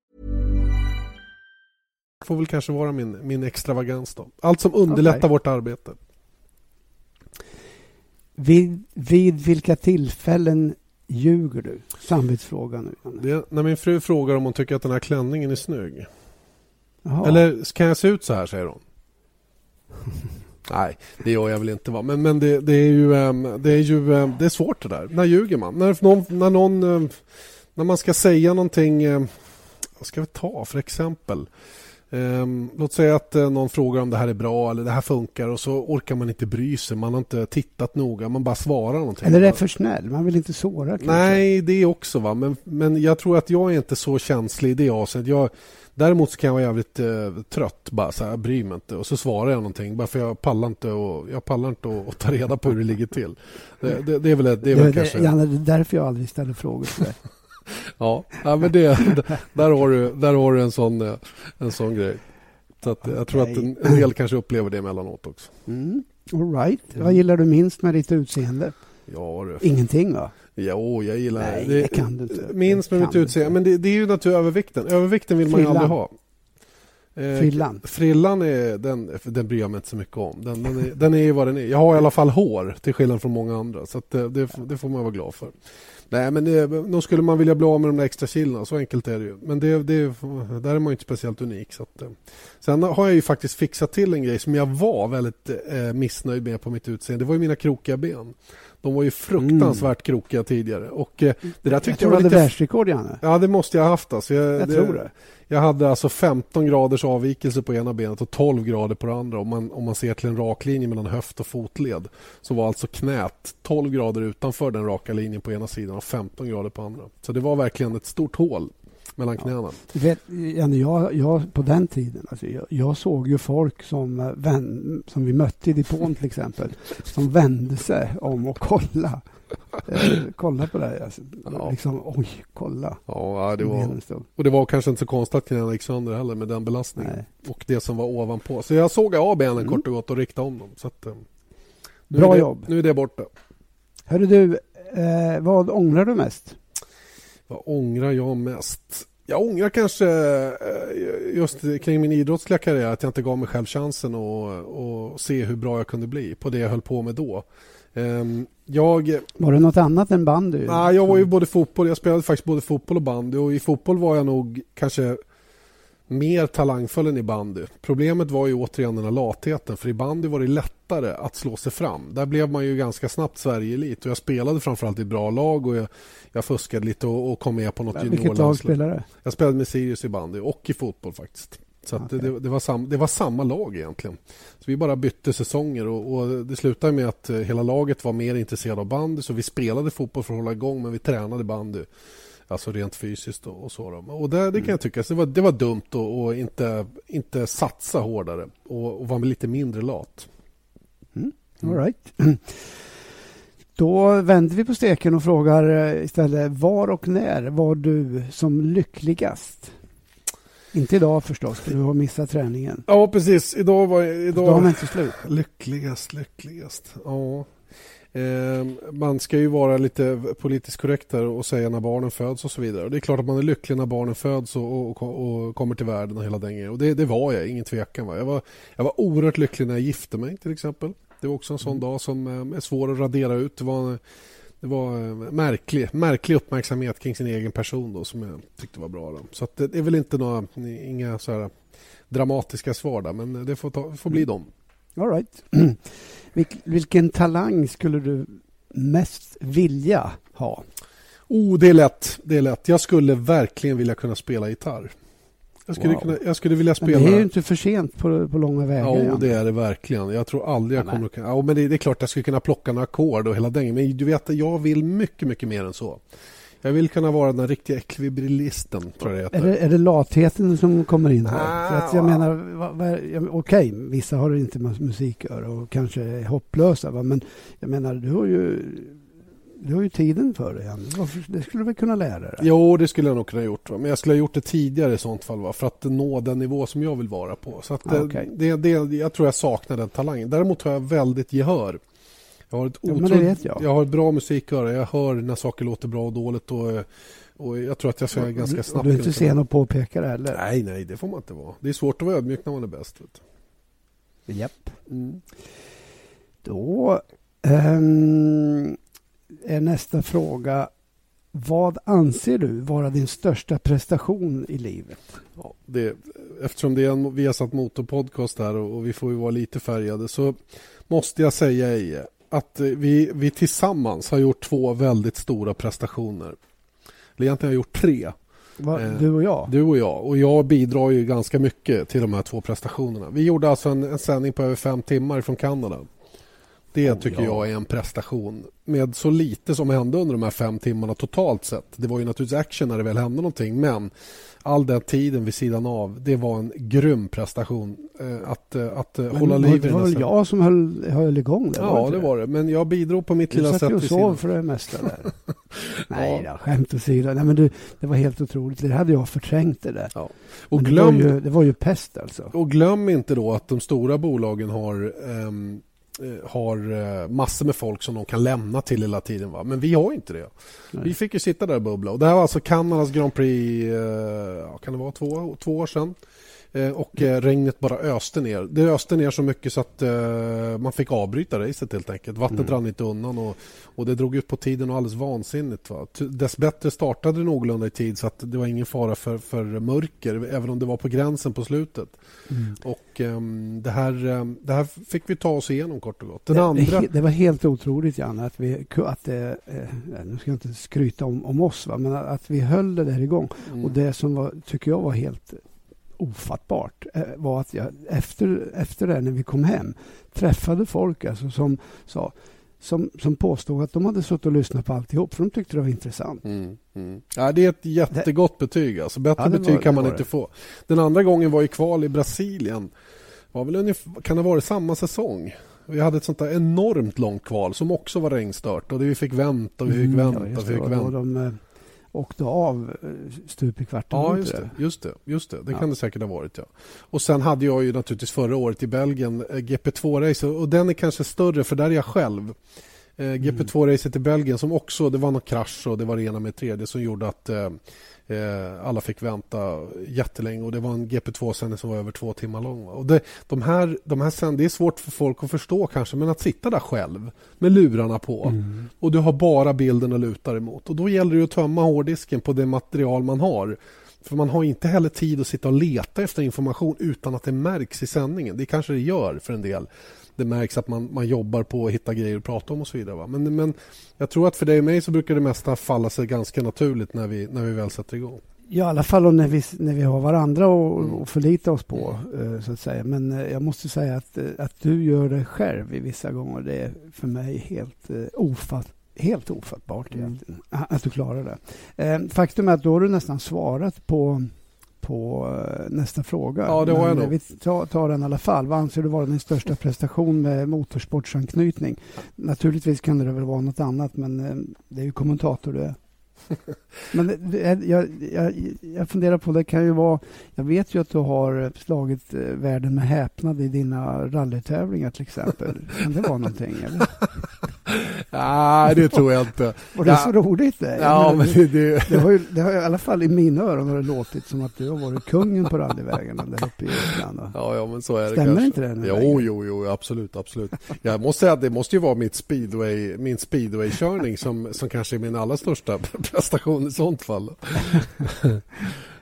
Får väl kanske vara min, min extravagans då. Allt som underlättar okay. vårt arbete. Vid, vid vilka tillfällen ljuger du? Samvetsfråga nu. Det, när min fru frågar om hon tycker att den här klänningen är snygg. Aha. Eller kan jag se ut så här, säger hon. Nej, det gör jag väl inte. Va? Men, men det, det är ju, ehm, det är ju ehm, det är svårt det där. När ljuger man? När någon, när, någon, ehm, när man ska säga någonting... Vad ska vi ta för exempel? Um, låt säga att uh, någon frågar om det här är bra eller det här funkar och så orkar man inte bry sig. Man har inte tittat noga. Man bara svarar någonting. Eller är för snäll. Man vill inte såra. Kanske. Nej, det är också. va. Men, men jag tror att jag är inte så känslig i det avseendet. Jag, däremot kan jag vara jävligt uh, trött. Bara så här, jag bryr mig inte. Och så svarar jag någonting. Bara för jag pallar inte och, jag pallar inte att ta reda på hur det ligger till. Det, det, det är väl, det är väl det, kanske... Janne, det är därför jag aldrig ställer frågor till dig. ja, ja, men det, där, har du, där har du en sån, eh, en sån grej. Så att, jag tror att en, en del kanske upplever det emellanåt också. Mm. All right. Vad gillar du minst med ditt utseende? Ja, det. Ingenting va? Jo, jag gillar Nej, det. kan du inte. Minst med mitt utseende. Men det, det, är ju naturligtvis övervikten. Övervikten vill Frillan. man ju aldrig ha. Eh, frillan? Frillan är, den, den bryr jag mig inte så mycket om. Den, den, är, den är ju vad den är. Jag har i alla fall hår till skillnad från många andra. Så det, det, det, får man vara glad för. Nej, men det, då skulle man vilja bli av med de där extra kilona. Så enkelt är det ju. Men det, det, där är man ju inte speciellt unik. Så att. Eh. Sen har jag ju faktiskt fixat till en grej som jag var väldigt eh, missnöjd med på mitt utseende. Det var ju mina krokiga ben. De var ju fruktansvärt mm. krokiga tidigare. Och, eh, det där tyckte jag, jag var lite... världsrekord, Janne. Ja, det måste jag ha haft. Alltså. Jag, jag det, tror det. Jag hade alltså 15 graders avvikelse på ena benet och 12 grader på det andra. Om man, om man ser till en rak linje mellan höft och fotled så var alltså knät 12 grader utanför den raka linjen på ena sidan och 15 grader på andra. Så det var verkligen ett stort hål mellan knäna. Ja. Vet, jag, jag, på den tiden, alltså, jag, jag såg ju folk som, eh, vän, som vi mötte i depån till exempel, som vände sig om och kollade. Eh, kolla på det här. Alltså, ja. liksom, oj, kolla. Ja, det var, och det var kanske inte så konstigt att knäna gick sönder heller med den belastningen. Nej. Och det som var ovanpå. Så jag såg av benen mm. kort och gott och riktade om dem. Så att, eh, Bra det, jobb. Nu är det borta. Hörru du, eh, vad ångrar du mest? Vad ångrar jag mest? Jag ångrar kanske eh, just kring min idrottsliga karriär att jag inte gav mig själv chansen att se hur bra jag kunde bli på det jag höll på med då. Ehm, jag, var det något annat än bandy? Nej, jag var ju både fotboll, jag spelade faktiskt både fotboll och bandy och i fotboll var jag nog kanske mer talangfull än i bandy. Problemet var ju återigen den här latheten för i bandy var det lättare att slå sig fram. Där blev man ju ganska snabbt Sverige-elit och jag spelade framförallt i ett bra lag och jag, jag fuskade lite och, och kom med på något juniorlandslag. Vilket lag spelade du? Jag spelade med Sirius i bandy och i fotboll faktiskt. Så okay. det, det, var sam, det var samma lag egentligen. Så vi bara bytte säsonger och, och, det slutade med att hela laget var mer intresserade av bandy så vi spelade fotboll för att hålla igång men vi tränade bandy. Alltså rent fysiskt och, och så. Och det, det kan jag mm. tycka, det var, det var dumt att inte, inte satsa hårdare och, och vara lite mindre lat. Mm. All right. Då vänder vi på steken och frågar eh, istället var och när var du som lyckligast? Inte idag förstås, för du har missat träningen. Ja, precis. Idag var idag... Dagen är inte slut. Lyckligast, lyckligast. Ja. Eh, man ska ju vara lite politiskt korrekt här och säga när barnen föds och så vidare. Det är klart att man är lycklig när barnen föds och, och, och kommer till världen och hela den Och det, det var jag, ingen tvekan. Va? Jag, var, jag var oerhört lycklig när jag gifte mig till exempel. Det var också en sån mm. dag som eh, är svår att radera ut. Det var, det var eh, märklig, märklig uppmärksamhet kring sin egen person då, som jag tyckte var bra. Då. Så det är väl inte några, inga så här dramatiska svar där, men det får, ta, får bli dem. All right. vilken talang skulle du mest vilja ha? Oh, det är lätt. Det är lätt. Jag skulle verkligen vilja kunna spela gitarr. Jag skulle, wow. kunna, jag skulle vilja spela... Men det är ju inte för sent på, på långa vägar. Ja, det är det verkligen. Jag tror aldrig jag kommer att kunna... Ja, men det, det, är klart jag skulle kunna plocka några ackord och hela den. Men du vet, jag vill mycket, mycket mer än så. Jag vill kunna vara den riktiga ekvilibristen, tror jag det är det, är det latheten som kommer in här? Ah, att jag menar, okej, okay, vissa har inte musiköra och kanske är hopplösa, va? men jag menar, du har ju du har ju tiden för dig. Det skulle du väl kunna lära dig? Jo, det skulle jag nog kunna gjort. Va? Men jag skulle ha gjort det tidigare i sånt fall va? för att nå den nivå som jag vill vara på. Så att ah, okay. det, det, jag tror jag saknar den talangen. Däremot har jag väldigt gehör. Jag har ett, ja, otroligt, jag. jag. har ett bra musiköra. Jag hör när saker låter bra och dåligt. Och, och jag tror att jag ska ganska snabbt... Du är inte sen att påpeka det heller? Nej, nej, det får man inte vara. Det är svårt att vara ödmjuk när man är bäst. Vet du. Japp. Mm. Då um, är nästa fråga. Vad anser du vara din största prestation i livet? Ja, det, eftersom det är en Viasat Motorpodcast här och, och vi får ju vara lite färgade så måste jag säga Eje att vi, vi tillsammans har gjort två väldigt stora prestationer. Eller egentligen har jag gjort tre. Va, eh, du och jag? Du och jag. Och jag bidrar ju ganska mycket till de här två prestationerna. Vi gjorde alltså en, en sändning på över fem timmar från Kanada. Det oh, tycker ja. jag är en prestation med så lite som hände under de här fem timmarna totalt sett. Det var ju naturligtvis action när det väl hände någonting men all den tiden vid sidan av det var en grym prestation eh, att, eh, att eh, men, hålla liv i Det var väl jag som höll, höll igång det? Ja, det, det var det. Men jag bidrog på mitt du lilla sätt. Du satt ju och sov för det mesta där. Nej ja. då, skämt åsido. Nej, men du, det var helt otroligt. Det hade jag förträngt det där. Ja. Och glöm, det, var ju, det var ju pest alltså. Och glöm inte då att de stora bolagen har um, har eh, massor med folk som de kan lämna till hela tiden. Va? Men vi har inte det. Nej. Vi fick ju sitta där och bubbla. Och det här var alltså Kanadas Grand Prix, eh, kan det vara två, två år sedan. Eh, och eh, regnet bara öste ner. Det öste ner så mycket så att eh, man fick avbryta racet helt enkelt. Vattnet mm. rann inte undan och, och det drog ut på tiden och alldeles vansinnigt. Va? Dessbättre startade det någorlunda i tid så att det var ingen fara för, för mörker även om det var på gränsen på slutet. Mm. Och um, det, här, um, det här fick vi ta oss igenom kort och gott. Den det, andra... det var helt otroligt Janne att vi, att eh, nu ska jag inte skryta om, om oss va? men att vi höll det där igång. Mm. Och det som var, tycker jag var helt ofattbart eh, var att jag efter, efter det, när vi kom hem, träffade folk alltså som sa som, som påstod att de hade suttit och lyssnat på alltihop för de tyckte det var intressant. Mm, mm. Ja, det är ett jättegott det, betyg. Alltså. Bättre ja, betyg var, kan man inte det. få. Den andra gången var i kval i Brasilien. Var väl ungefär, kan det ha varit samma säsong? Vi hade ett sånt där enormt långt kval som också var regnstört och det vi fick vänta och vi fick mm, vänta. Ja, vi fick vänta. De, åkte av eh, stup i kvarten. Ja, just det. Just det, just det. det ja. kan det säkert ha varit. Ja. Och Sen hade jag ju naturligtvis förra året i Belgien eh, GP2-race och den är kanske större för där är jag själv. Eh, GP2-racet i Belgien som också, det var någon krasch och det var det ena med tredje som gjorde att eh, Eh, alla fick vänta jättelänge och det var en GP2-sändning som var över två timmar lång. Och det, de här, de här sänd, det är svårt för folk att förstå kanske men att sitta där själv med lurarna på mm. och du har bara bilden att luta emot och då gäller det att tömma hårddisken på det material man har. För man har inte heller tid att sitta och leta efter information utan att det märks i sändningen. Det kanske det gör för en del det märks att man, man jobbar på att hitta grejer att prata om och så vidare. Va? Men, men jag tror att för dig och mig så brukar det mesta falla sig ganska naturligt när vi, när vi väl sätter igång. Ja, i alla fall när vi, när vi har varandra Mm. att förlita oss på, eh, så att säga. Men eh, jag måste säga att, eh, att du gör det själv i vissa gånger, det är för mig helt, ofatt, helt ofattbart Mm. att du klarar det. Faktum är att då har du nästan svarat på, på eh, nästa fråga. Ja, det har jag eh, nog. Vi tar, tar den i alla fall. Vad anser du vara din största prestation med motorsportsanknytning? Naturligtvis kan det väl vara något annat, men eh, det är ju kommentator du är. Men jag, jag, jag funderar på, det kan ju vara... Jag vet ju att du har slagit världen med häpnad i dina rallytävlingar till exempel. Kan det vara någonting? Eller? Nej, det tror jag inte. Var det Ja. så roligt det? Ja, menar, men det, det, det, har ju, det har ju, i alla fall i mina öron har det låtit som att du har varit kungen på rallyvägarna där uppe i Uppland. ja, ja, men så är det Stämmer kanske. inte det Jo, jo, jo, absolut, absolut. Jag måste säga att det måste ju vara mitt speedway, min speedwaykörning som, som kanske är min allra största prestation i sånt fall.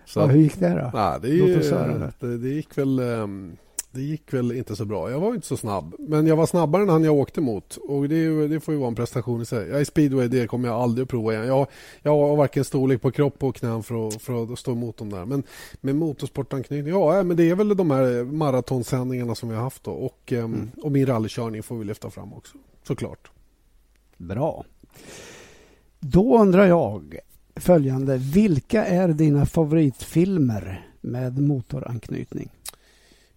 Så Ja, hur gick det då? Nej, det, höra det. det, gick väl ehm, det gick väl inte så bra. Jag var inte så snabb. Men jag var snabbare än han jag åkte mot. Och det, det får ju vara en prestation i sig. Jag är speedway, det kommer jag aldrig att prova igen. Jag, jag har varken storlek på kropp och knän för att, för att stå emot dem där. Men med motorsportanknytning, ja men det är väl de här maratonsändningarna som vi har haft då. Och, ehm, Mm. och min rallykörning får vi lyfta fram också. Såklart. Bra. Då undrar jag följande. Vilka är dina favoritfilmer med motoranknytning?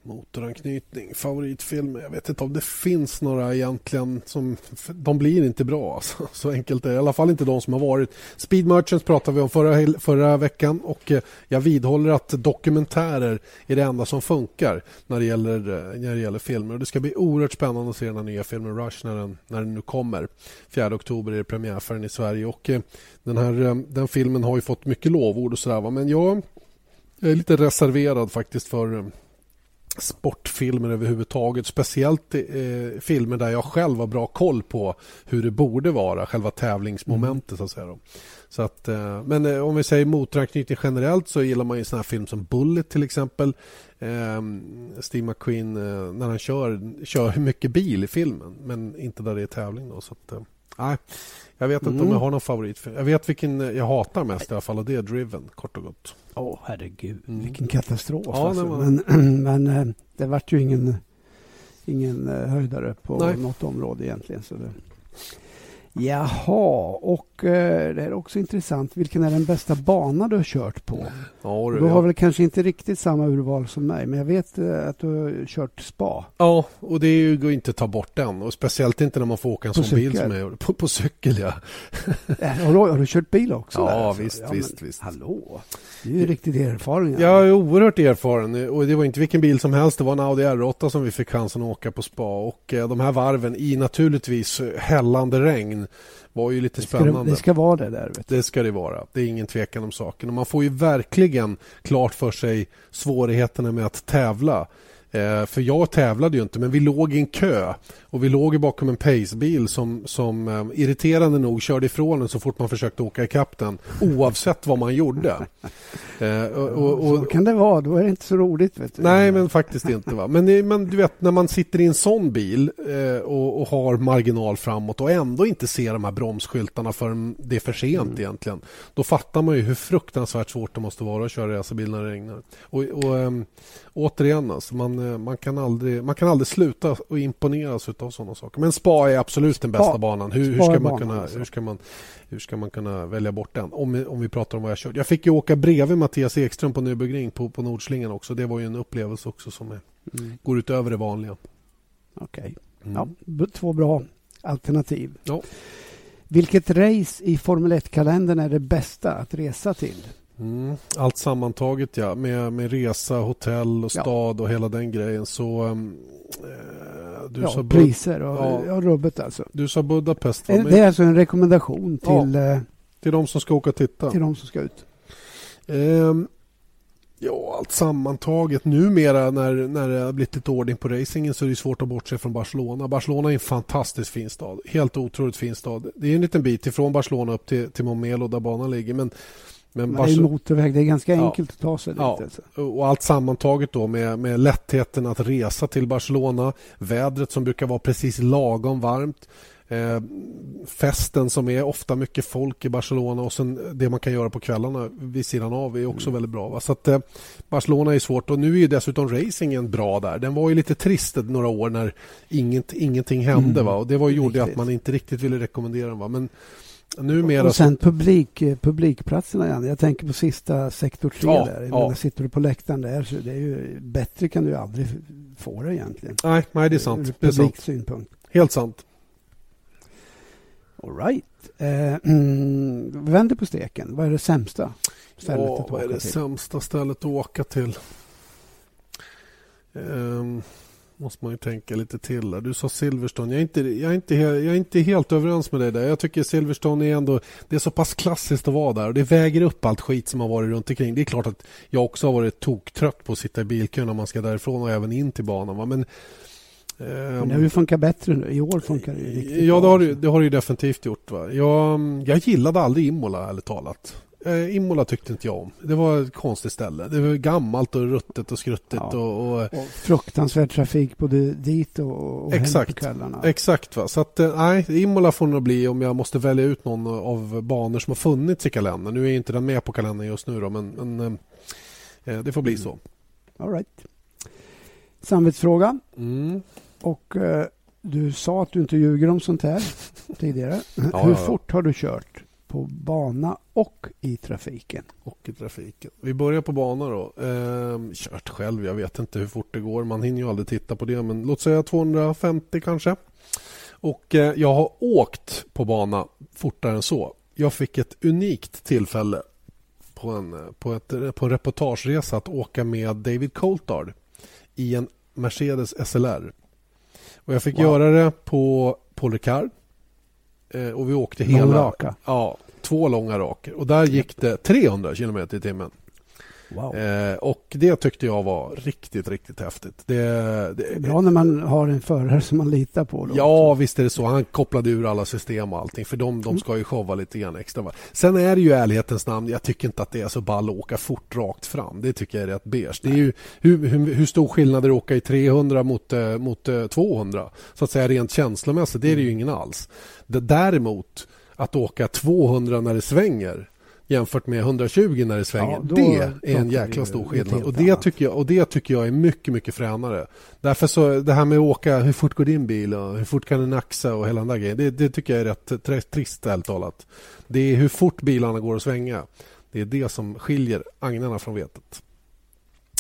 Motoranknytning, favoritfilmer. Jag vet inte om det finns några egentligen. som De blir inte bra. Alltså. Så enkelt är det. I alla fall inte de som har varit. Speed Merchants pratade vi om förra, förra veckan och eh, jag vidhåller att dokumentärer är det enda som funkar när det gäller, eh, när det gäller filmer. Och det ska bli oerhört spännande att se den här nya filmen Rush när den, när den nu kommer. 4 oktober är det premiär för den i Sverige och eh, den, här, den filmen har ju fått mycket lovord och sådär. va. Men jag, jag är lite reserverad faktiskt för sportfilmer överhuvudtaget. Speciellt eh, filmer där jag själv har bra koll på hur det borde vara, själva tävlingsmomentet. Så att säga då. Så att, eh, men eh, om vi säger motoranknytning generellt så gillar man ju sån här film som Bullet till exempel. Eh, Steve McQueen eh, när han kör, kör mycket bil i filmen men inte där det är tävling. Då, så att, eh, nej, jag vet inte om Mm. jag har någon favoritfilm. Jag vet vilken jag hatar mest i alla fall och det är Driven kort och gott. Åh, herregud. Mm. Vilken katastrof. Ja, alltså. det var- Men, men eh, det vart ju ingen, ingen eh, höjdare på Nej. något område egentligen. Så det... Jaha, och eh, det är också intressant. Vilken är den bästa bana du har kört på? Ja, Du har väl kanske inte riktigt samma urval som mig, men jag vet eh, att du har kört spa. Ja, och det är ju, går inte att ta bort den. Och speciellt inte när man får åka en På sån bil som jag. På, på cykel, ja. Eh, Har du, har du kört bil också? Ja, där, alltså? visst, men visst, visst. Hallå, du är ju riktigt erfaren. Jag är oerhört erfaren och det var inte vilken bil som helst. Det var en Audi R8 som vi fick chansen att åka på spa. Och eh, de här varven i naturligtvis hällande regn var ju lite det, ska, det, spännande. det ska vara det där. Det ska det vara. Det är ingen tvekan om saken. Och man får ju verkligen klart för sig svårigheterna med att tävla. Eh, för jag tävlade ju inte, men vi låg i en kö och vi låg ju bakom en pacebil som, som eh, irriterande nog körde ifrån en så fort man försökte åka ikapp den oavsett vad man gjorde. Eh, och, och, så och, kan det vara, då är det inte så roligt. Vet du. Nej, men faktiskt inte. Va? Men, det, men du vet, när man sitter i en sån bil eh, och, och har marginal framåt och ändå inte ser de här bromsskyltarna förrän det är för sent Mm. egentligen. Då fattar man ju hur fruktansvärt svårt det måste vara att köra racerbil när det regnar. Och, och ehm, återigen, alltså, man, eh, man, kan aldrig, man kan aldrig sluta och imponeras av sådana saker. Men spa är absolut den bästa Spa. banan. Hur, hur, ska man kunna, alltså. hur, ska man, hur ska man kunna välja bort den? Om, om vi pratar om vad jag kört. Jag fick ju åka bredvid Mattias Ekström på Nürburgring på, på Nordslingan också. Det var ju en upplevelse också som är, Mm. går utöver det vanliga. Okej, Mm. ja, två bra alternativ. Ja. Vilket race i Formel 1-kalendern är det bästa att resa till? Mm. Allt sammantaget ja, med, med resa, hotell och Ja. stad och hela den grejen. Så eh, du, ja, sa priser och Ja. ja. rubbet alltså. du sa Budapest va? Eh, Det är alltså en rekommendation till, eh, till de som ska åka och titta. till de som ska ut. Ehm, ja, allt sammantaget. Numera när, när det har blivit lite ordning på racingen så är det svårt att bortse från Barcelona. Barcelona är en fantastiskt fin stad. Helt otroligt fin stad. Det är en liten bit ifrån Barcelona upp till, till Montmelo där banan ligger. Men, men det är motorväg, det är ganska Ja. enkelt att ta sig Ja. dit. Alltså. och allt sammantaget då med, med lättheten att resa till Barcelona. Vädret som brukar vara precis lagom varmt. eh, festen som är ofta mycket folk i Barcelona och sen det man kan göra på kvällarna vid sidan av är också mm. väldigt bra. Va? Så att, eh, Barcelona är svårt och nu är dessutom racingen bra där. Den var ju lite trist några år när inget, ingenting hände mm. va? och det var, gjorde att man inte riktigt ville rekommendera den. Va? Men Numera och sen publik, eh, publikplatserna igen. Jag tänker på sista sektor 3 ja, där. Ja. Sitter du på läktaren där så det är ju bättre kan du aldrig få det egentligen. Nej, nej det är sant. Ur är sant. synpunkt. Helt sant. All right. Eh, mm, vänder på steken. Vad är det sämsta stället ja, att åka till? Vad är det till? sämsta stället att åka till? Um, måste man ju tänka lite till. Där. Du sa Silverstone. Jag är, inte, jag, är inte, jag är inte helt överens med dig där. Jag tycker Silverstone är ändå... Det är så pass klassiskt att vara där och det väger upp allt skit som har varit runt omkring. Det är klart att jag också har varit toktrött på att sitta i bilkön när man ska därifrån och även in till banan. Va? Men men det har ju funkat bättre nu. I år funkar det riktigt Ja, det har det, det, har det definitivt gjort. Va? Jag, jag gillade aldrig Imola, ärligt talat. Eh, Imola tyckte inte jag om. Det var ett konstigt ställe. Det var gammalt och ruttet och skruttigt. Ja. Och, och, och fruktansvärd trafik både dit och, och exakt, hem på kvällarna. Exakt. Va? Så att, eh, nej, Imola får nog bli om jag måste välja ut någon av banor som har funnits i kalendern. Nu är inte den med på kalendern just nu då, men, men eh, det får bli mm. så. All right. Samvetsfråga. Mm. Och eh, du sa att du inte ljuger om sånt här tidigare. Ja, Hur fort har du kört? På bana och i trafiken. Och i trafiken. Vi börjar på bana då. Eh, kört själv, jag vet inte hur fort det går. Man hinner ju aldrig titta på det. Men låt säga 250 kanske. Och eh, jag har åkt på bana fortare än så. Jag fick ett unikt tillfälle på en, på ett, på en reportageresa att åka med David Coulthard i en Mercedes SLR. Och jag fick wow. göra det på Paul Ricard och vi åkte hela... raka? Ja, två långa raker. Och där gick det 300 km i timmen. Wow. Eh, och det tyckte jag var riktigt, riktigt häftigt. Det, det, Bra när man har en förare som man litar på. Då ja, visst är det så. Han kopplade ur alla system och allting. För de, de mm. ska ju showa lite grann extra. Sen är det ju ärlighetens namn. Jag tycker inte att det är så ball att åka fort rakt fram. Det tycker jag är rätt beige. Det är ju hur, hur, hur stor skillnad är det att åka i 300 mot, eh, mot 200? Eh, så att säga rent känslomässigt. Det är det ju ingen alls. Det, däremot att åka 200 när det svänger jämfört med 120 när det svänger. Ja, det är en jäkla stor skillnad. Och det, tycker jag, och det tycker jag är mycket, mycket fränare. Därför så, det här med att åka, hur fort går din bil och hur fort kan den axa och hela den där grejen. Det, det tycker jag är rätt, trist ärligt talat. Det är hur fort bilarna går att svänga. Det är det som skiljer agnarna från vetet.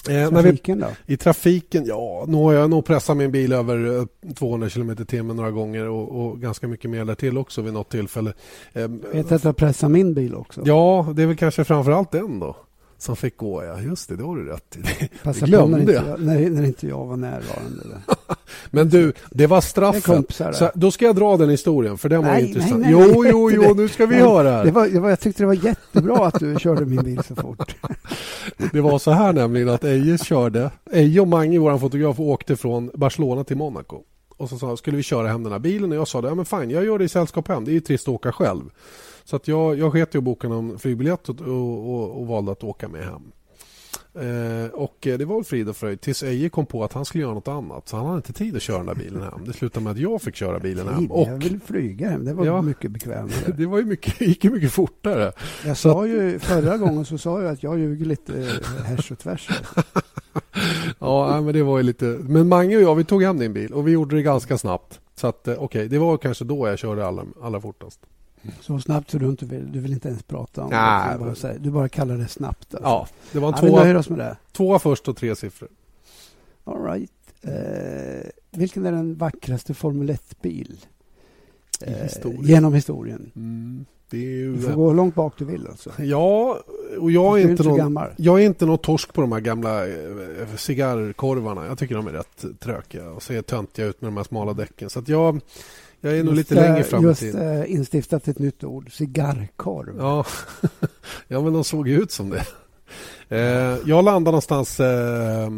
Eh, trafiken vi, då? I trafiken, ja, nu har jag nog pressat min bil över 200 km timmen några gånger och, och, ganska mycket mer därtill också vid något tillfälle. Eh, Vet du att jag pressar min bil också? Ja, det är väl kanske framför allt den då som fick gå. Ja, just det, det har du rätt i. Passa på när inte, jag, när, när inte jag var närvarande. Men du, det var straffen. Det så, då ska jag dra den historien, för den nej, var intressant. Nej, nej, jo, jo, jo, nu ska vi höra. Det var, det var, jag tyckte det var jättebra att du körde min bil så fort. det var så här nämligen att Eje körde. Eje och Mange, vår fotograf, åkte från Barcelona till Monaco. Och så sa skulle vi köra hem den här bilen och jag sa det, ja men fine, jag gör det i sällskap hem. Det är ju trist att åka själv. Så att jag, jag sket i att boka någon flygbiljett och, och, och, valde att åka med hem. Eh, och det var frid och fröjd tills Eje kom på att han skulle göra något annat. Så han hade inte tid att köra den där bilen hem. Det slutade med att jag fick köra bilen hem. Och, jag vill flyga hem. Det var ja, mycket bekvämare. Det var ju mycket, gick mycket fortare. Jag sa så ju, förra gången så sa jag att jag ljuger lite eh, härs och tvärs. ja, men det var ju lite... Men Mange och jag, vi tog hem din bil och vi gjorde det ganska snabbt. Så att eh, okej, okay, det var kanske då jag körde allra, allra fortast. Så snabbt så du inte vill, du vill inte ens prata om Nej, det. Bara, säger, du bara kallar det snabbt. Alltså. Ja, det var en ja, tvåa, oss med det. tvåa först och tre siffror. All right. Eh, vilken är den vackraste Formel 1-bil? Eh, historien. Genom historien. Mm, ju... Du får gå hur långt bak du vill. Alltså. Ja, och jag är, inte någon, jag är inte någon torsk på de här gamla eh, cigarrkorvarna. Jag tycker de är rätt trökiga och ser töntiga ut med de här smala däcken. Så jag, jag är nog lite längre fram Just äh, instiftat ett nytt ord, cigarrkorv. Ja. ja, men de såg ut som det. Eh, jag landade någonstans eh,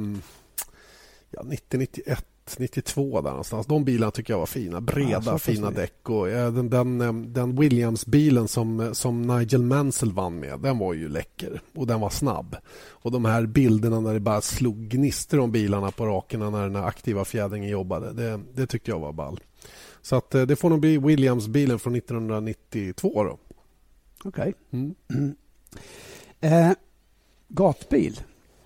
ja, 90-91 92 där någonstans. De bilarna tycker jag var fina. Breda, Ja, fina det. däck. Och eh, den, den, eh, den Williams-bilen som, som Nigel Mansell vann med, den var ju läcker. Och den var snabb. Och de här bilderna när det bara slog gnistor om bilarna på rakerna när den aktiva fjädringen jobbade, det, det tyckte jag var ball. Så att eh, det får nog bli Williams-bilen från 1992 då. Okej. Mm. Eh, gatbil.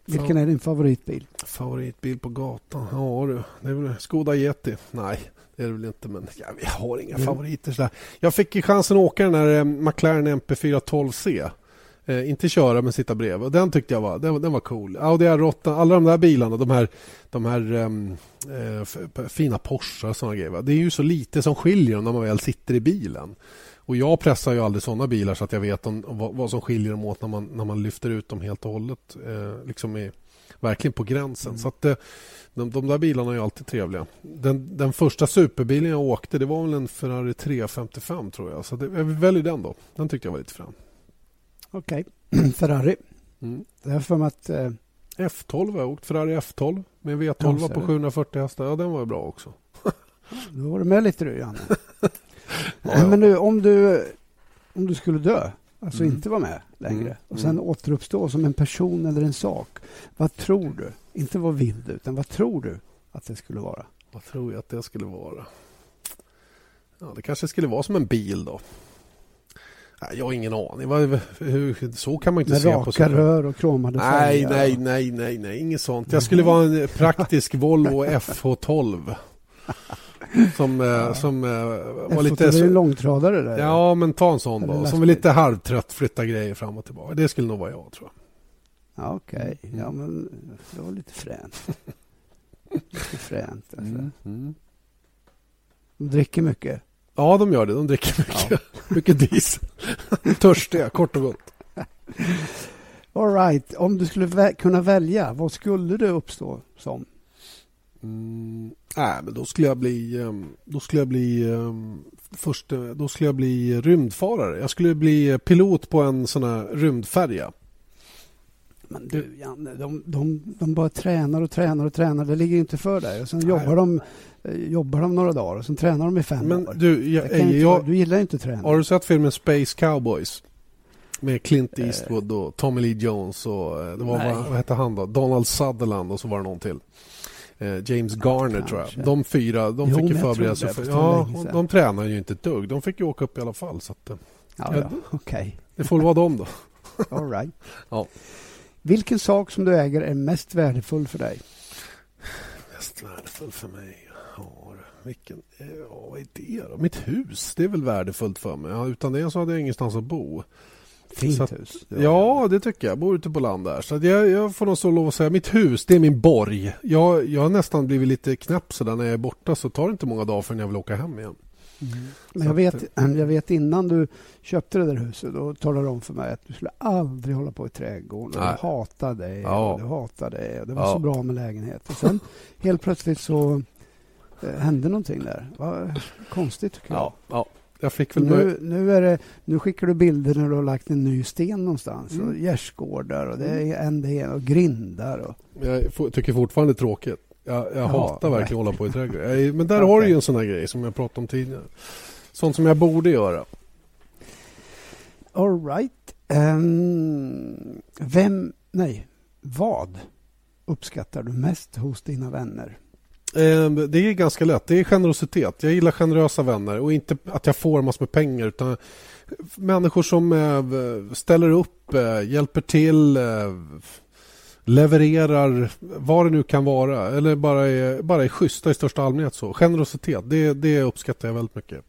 Vilken är din favoritbil? Favoritbil på gatan? Ja du, det är väl Skoda Yeti. Nej, det är det väl inte. Men ja, vi har inga Mm. favoriter. Sådär. Jag fick ju chansen att åka den här eh, McLaren MP412C. Eh, inte köra, men sitta bredvid. Och den tyckte jag var, den, den var cool. Audi R8, alla de där bilarna, de här, de här ehm, eh, fina Porsche och sådana grejer. va. Det är ju så lite som skiljer dem när man väl sitter i bilen. Och jag pressar ju aldrig sådana bilar så att jag vet om, vad, vad som skiljer dem åt när man, när man lyfter ut dem helt och hållet. Eh, liksom i, verkligen på gränsen. Mm. Så att, eh, de, de där bilarna är ju alltid trevliga. Den, den första superbilen jag åkte det var väl en Ferrari 355 tror jag. Så det, jag väljer den då. Den tyckte jag var lite frän. Okej. Ferrari. Mm. Jag har för mig att... Eh, F12 har jag åkt. Ferrari F12 med en Ja, V12 ser på du. 740 hästar. Ja, den var ju bra också. då var du med lite du, Janne. Ja, ja. Men nu, om du, om du skulle dö, alltså Mm. inte vara med längre Mm. och sen Mm. återuppstå som en person eller en sak. Vad tror du? Inte vad vill du, utan vad tror du att det skulle vara? Vad tror jag att det skulle vara? Ja, det kanske skulle vara som en bil då. Jag har ingen aning. Så kan man inte Med se på sig raka rör och kromade Nej, fälgar. nej, nej, nej, nej, inget sånt. Jag skulle vara en praktisk Volvo FH12. Som, eh, som eh, var F8 lite... är ju en långtradare där. ja, men ta en sån då. Som är lite halvtrött, flytta grejer fram och tillbaka. Det skulle nog vara jag, tror jag. Ja, Okej, Mm. ja men det var lite fränt. lite fränt alltså. Mm. De dricker mycket. Ja, de gör det. De dricker mycket, mycket diesel. Törstiga, kort och gott. All right. Om du skulle vä- kunna välja, vad skulle det uppstå som? Mm, nej, men då skulle jag bli... Då skulle jag bli... Först, då skulle jag bli rymdfarare. Jag skulle bli pilot på en sån här rymdfärja. Men du Janne, de, de, de bara tränar och tränar och tränar. Det ligger inte för dig. Och sen Nej. jobbar de, eh, jobbar de några dagar och sen tränar de i fem Men år. du, jag, kan inte jag, du gillar inte träning. har du sett filmen Space Cowboys? Med Clint Eh. Eastwood och Tommy Lee Jones och eh, det var, Nej. vad, vad hette han då? Donald Sutherland och så var det någon till. James Garner tror jag. De fyra, de Jo, fick ju jag förbereda sig för... Ja, de tränar ju inte ett dugg. De fick ju åka upp i alla fall. Så att, eh, Ja, ja. okej. det får väl vara dem då. All right. Ja. Vilken sak som du äger är mest värdefull för dig? Mest värdefull för mig? Ja, vilken... Ja, vad är det då? Mitt hus, det är väl värdefullt för mig. Ja, utan det så hade jag ingenstans att bo. Fint att- hus. Ja, det tycker jag. Jag bor ute på land där. Så jag, jag får nog så lov att säga mitt hus, det är min borg. Jag, jag har nästan blivit lite knäpp så där när jag är borta så tar det inte många dagar förrän jag vill åka hem igen. Men jag vet, jag vet innan du köpte det där huset, då talade du om för mig att du skulle aldrig hålla på i trädgården. Och Nej. du hatade det Ja. du det. Och det var Ja. så bra med lägenhet. Och sen helt plötsligt så eh, hände någonting där. Vad konstigt tycker jag. Ja, ja. Jag fick väl... Nu, nu, är det, nu skickar du bilder när du har lagt en ny sten någonstans. Mm. Och gärdsgårdar och det är en det och grindar. Och, Jag tycker fortfarande det är tråkigt. Jag, jag Ja, hatar verkligen att hålla på i trädgården. Men där Okej. har du ju en sån här grej som jag pratade om tidigare. Sånt som jag borde göra. all right. Ehm, vem, nej, vad uppskattar du mest hos dina vänner? Eh, Det är ganska lätt. Det är generositet. Jag gillar generösa vänner och inte att jag får massor med pengar utan människor som eh, ställer upp, eh, hjälper till, eh, levererar vad det nu kan vara eller bara är, bara är schyssta i största allmänhet. Så. Generositet, det, det uppskattar jag väldigt mycket.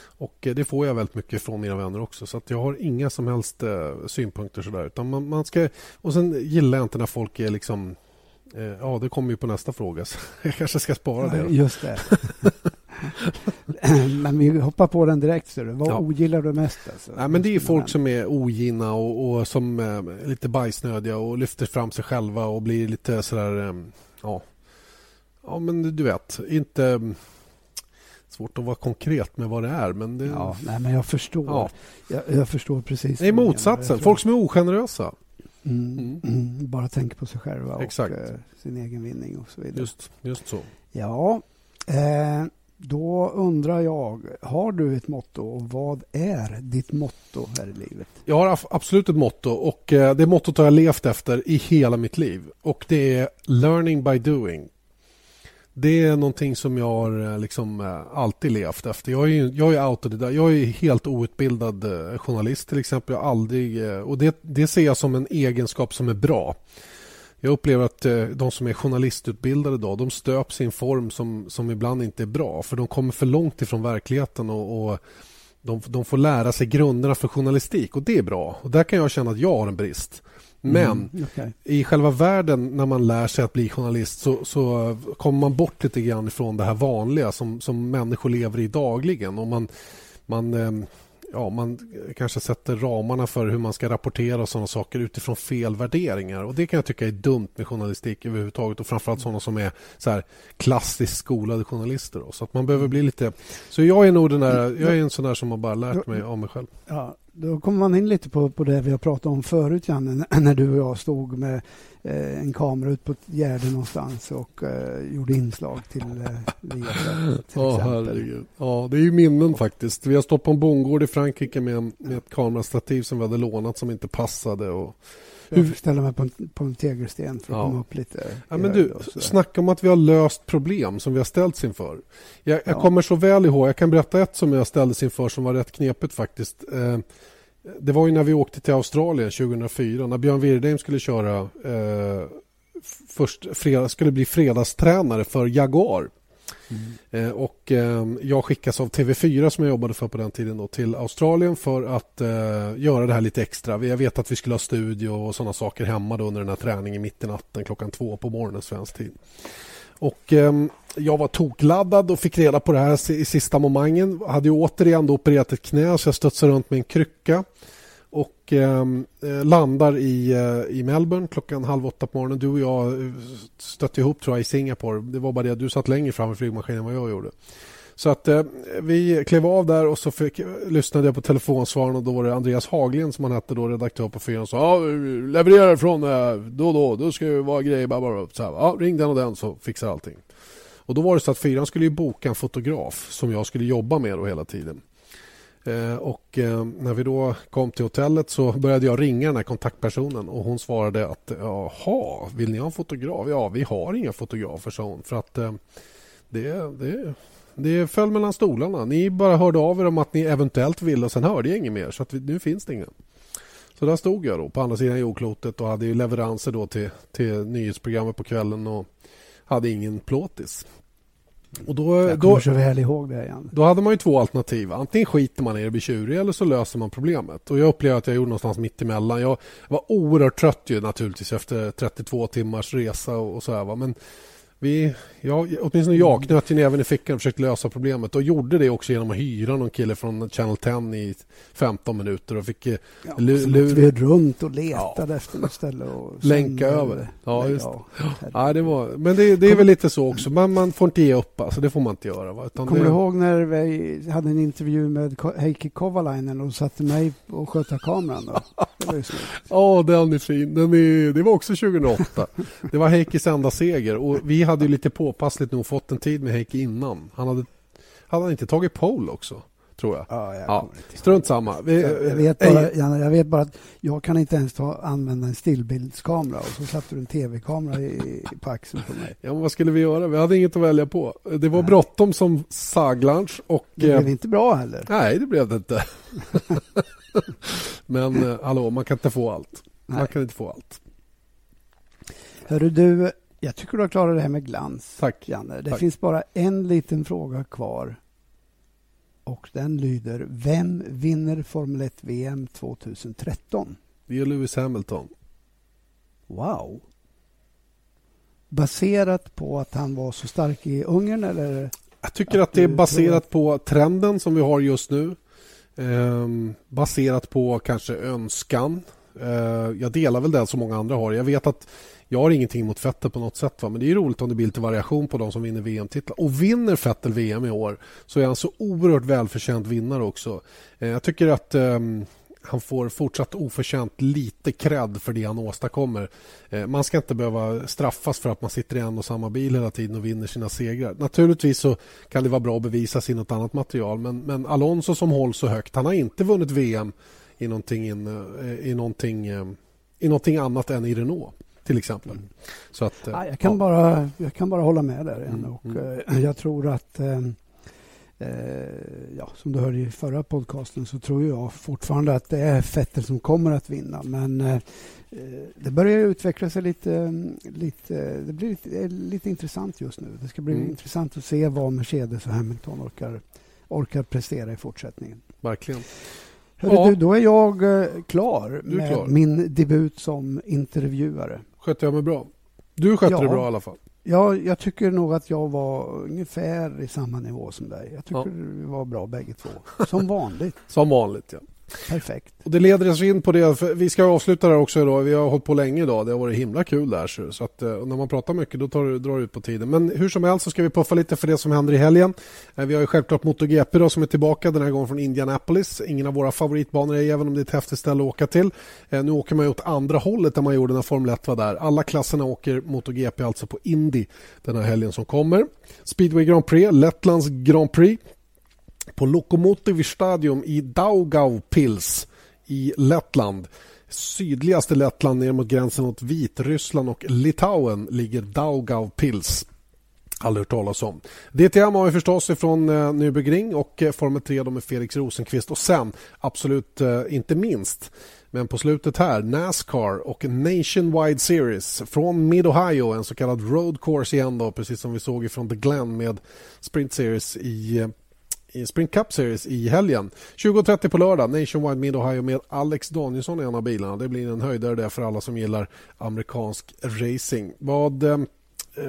Och eh, det får jag väldigt mycket från mina vänner också. Så att jag har inga som helst eh, synpunkter sådär. Utan man, man ska, och sen gillar jag inte när folk är liksom Ja, det kommer ju på nästa fråga. Så jag kanske ska spara det. Ja, Då. Just det. Men vi hoppar på den direkt. Så. Vad Ja. ogillar du mest? Alltså, Nej, men det är folk som är ogina och, och som eh, är lite bajsnödiga och lyfter fram sig själva och blir lite sådär... eh, Ja, ja men du vet, inte... mm, Svårt att vara konkret med vad det är, men det, Ja, nej, men jag förstår. Ja. Jag, jag förstår precis. det är motsatsen. Folk som är ogenerösa. Mm, Mm. mm, bara tänker på sig själva och eh, sin egen vinning och så vidare. Just, just så. Ja, eh, då undrar jag, har du ett motto och vad är ditt motto här i livet? Jag har absolut ett motto och eh, det mottot har jag levt efter i hela mitt liv och det är learning by doing. Det är någonting som jag har eh, liksom eh, alltid levt efter. Jag är, jag är autodidakt. Jag är helt outbildad eh, journalist till exempel. Jag aldrig, och det, det ser jag som en egenskap som är bra. Jag upplever att de som är journalistutbildade idag de stöps i en form som, som ibland inte är bra för de kommer för långt ifrån verkligheten och, och de, de, får lära sig grunderna för journalistik och det är bra. Och Där kan jag känna att jag har en brist. Men mm, okay. i själva världen när man lär sig att bli journalist så, så, kommer man bort lite grann ifrån det här vanliga som, som människor lever i dagligen. Och man, man eh, ja, man kanske sätter ramarna för hur man ska rapportera och sådana saker utifrån fel värderingar. Och Det kan jag tycka är dumt med journalistik överhuvudtaget och framförallt sådana som är så här klassiskt skolade journalister. Då. Så att man behöver bli lite... Så jag är nog den där, jag är en sån där som har bara lärt mig av mig själv. Ja, då kommer man in lite på, på det vi har pratat om förut, Janne, när du och jag stod med eh, en kamera ut på ett gärde någonstans och eh, gjorde inslag till eh, Viasat, oh, Herregud. Ja, det är ju minnen faktiskt. Vi har stått på en bondgård i Frankrike med, med ett kamerastativ som vi hade lånat som inte passade. Och, jag fick ställa mig på en, på en tegelsten för att ja. komma upp lite. Ja, men du, snacka om att vi har löst problem som vi har ställts inför. Jag, jag kommer så väl ihåg, jag kan berätta ett som jag ställdes inför som var rätt knepigt faktiskt. Eh, det var ju när vi åkte till Australien 2004 när Björn Wirdheim skulle köra eh, först fredag, skulle bli fredagstränare för Jaguar. Mm. Och ehm, jag skickas av TV4 som jag jobbade för på den tiden då, till Australien för att eh, göra det här lite extra. Jag vet att vi skulle ha studio och sådana saker hemma då under den här träningen mitt i natten klockan två på morgonen svensk tid. Och ehm, jag var tokladdad och fick reda på det här i sista momangen. Hade ju återigen opererat ett knä så jag studsade runt med en krycka och ehm, eh, landar i, eh, i Melbourne klockan halv åtta på morgonen. Du och jag eh, stötte ihop tror jag, i Singapore. Det var bara det att du satt längre fram i flygmaskinen än vad jag gjorde. Så att eh, vi klev av där och så fick, lyssnade jag på telefonsvaren och då var det Andreas Haglin som han hette då, redaktör på fyran. sa ja, levererar från eh, då och då, då ska det vara grejer. Bara, så här, ja, ring den och den så fixar allting. Och då var det så att fyran skulle ju boka en fotograf som jag skulle jobba med då hela tiden. Eh, och eh, när vi då kom till hotellet så började jag ringa den här kontaktpersonen och hon svarade att jaha, vill ni ha en fotograf? Ja, vi har inga fotografer, sa hon. För att eh, det, det, det föll mellan stolarna. Ni bara hörde av er om att ni eventuellt vill och sen hörde jag inget mer. Så att vi, nu finns det ingen. Så där stod jag då på andra sidan jordklotet och hade leveranser då till, till nyhetsprogrammet på kvällen och hade ingen plåtis. Och då, jag kommer då, så väl ihåg det igen. Då hade man ju två alternativ. Antingen skiter man i det och blir tjurig eller så löser man problemet. Och jag upplevde att jag gjorde någonstans mitt emellan. Jag var oerhört trött ju naturligtvis efter 32 timmars resa och, och så här. Va? Men vi, ja, åtminstone jag knöt ju näven i fickan och försökte lösa problemet och gjorde det också genom att hyra någon kille från Channel 10 i 15 minuter och fick eh, ja, vi runt och letade ja. efter något ställe och länka över. Ja, just ja, ja, det var, Men det, det är väl lite så också. Man, man får inte ge upp. Alltså, det får man inte göra. Va? Kommer det... du ihåg när vi hade en intervju med Heikki Kovalainen och satte mig och sköta kameran? Då? Ja, den är fin. Den är, det var också 2008. Det var Heikkis enda seger och vi hade ju lite påpassligt nog fått en tid med Heikki innan. Han hade, hade han inte tagit pole också? Tror jag. Ja, jag ja. Strunt samma. Vi, jag, vet bara, Janne, jag vet bara att jag kan inte ens ta, använda en stillbildskamera och så satte du en tv-kamera i, på axeln på mig. Ja, men vad skulle vi göra? Vi hade inget att välja på. Det var bråttom som saglanch och... Det blev eh, inte bra heller. Nej, det blev det inte. men eh, hallå, man kan inte få allt. Nej. Man kan inte få allt. Hörru du, jag tycker du har klarat det här med glans. Tack. Janne. Det Tack. finns bara en liten fråga kvar. Och den lyder, vem vinner Formel 1 VM 2013? Det är Lewis Hamilton. Wow. Baserat på att han var så stark i Ungern eller? Jag tycker att, att det är baserat på trenden som vi har just nu. Ehm, baserat på kanske önskan. Ehm, jag delar väl den som många andra har. Jag vet att jag har ingenting mot Vettel på något sätt. Va? Men det är roligt om det blir lite variation på de som vinner VM-titlar. Och vinner Vettel VM i år så är han så oerhört välförtjänt vinnare också. Eh, jag tycker att, ehm, han får fortsatt oförtjänt lite cred för det han åstadkommer. Eh, man ska inte behöva straffas för att man sitter i en och samma bil hela tiden och vinner sina segrar. Naturligtvis så kan det vara bra att bevisa sig i något annat material men, men Alonso som hålls så högt, han har inte vunnit VM i någonting, in, i någonting, ehm, i någonting annat än i Renault till exempel. Mm. Så att, ja, jag, kan ja. bara, jag kan bara hålla med där. Mm, och, mm. Jag tror att Eh, ja, som du hörde i förra podcasten så tror jag fortfarande att det är Vettel som kommer att vinna. Men eh, det börjar utveckla sig lite, lite det blir lite, lite intressant just nu. Det ska bli mm. intressant att se vad Mercedes och Hamilton orkar, orkar prestera i fortsättningen. Verkligen. Hörru, ja. du, då är jag eh, klar med klar. min debut som intervjuare. Skötte jag mig bra? Du skötte ja. det bra i alla fall. Ja, jag tycker nog att jag var ungefär i samma nivå som dig. Jag tycker ja. vi var bra bägge två. Som vanligt. som vanligt, ja. Perfekt. Och det leder oss in på det. vi ska avsluta där också idag. Vi har hållit på länge idag. Det har varit himla kul där. Så att, eh, när man pratar mycket då tar, drar det ut på tiden. Men hur som helst så ska vi puffa lite för det som händer i helgen. Eh, vi har ju självklart MotoGP då, som är tillbaka den här gången från Indianapolis. Ingen av våra favoritbanor är även om det är ett häftigt ställe att åka till. Eh, nu åker man åt andra hållet än man gjorde när Formel 1 var där. Alla klasserna åker MotoGP alltså på Indy den här helgen som kommer. Speedway Grand Prix, Lettlands Grand Prix på Lokomotiv Stadium i Daugavpils i Lettland. Sydligaste Lettland ner mot gränsen mot Vitryssland och Litauen ligger Daugavpils. Aldrig hört talas om. DTM har vi förstås ifrån eh, Nürburgring och eh, Formel 3 med Felix Rosenqvist och sen absolut eh, inte minst men på slutet här Nascar och Nationwide Series från Mid-Ohio, en så kallad road course igen då, precis som vi såg ifrån The Glen med Sprint Series i eh, i Sprint Cup Series i helgen. 20.30 på lördag, Nationwide Mid Ohio med Alex Danielsson i en av bilarna. Det blir en höjdare där för alla som gillar amerikansk racing. Vad, eh,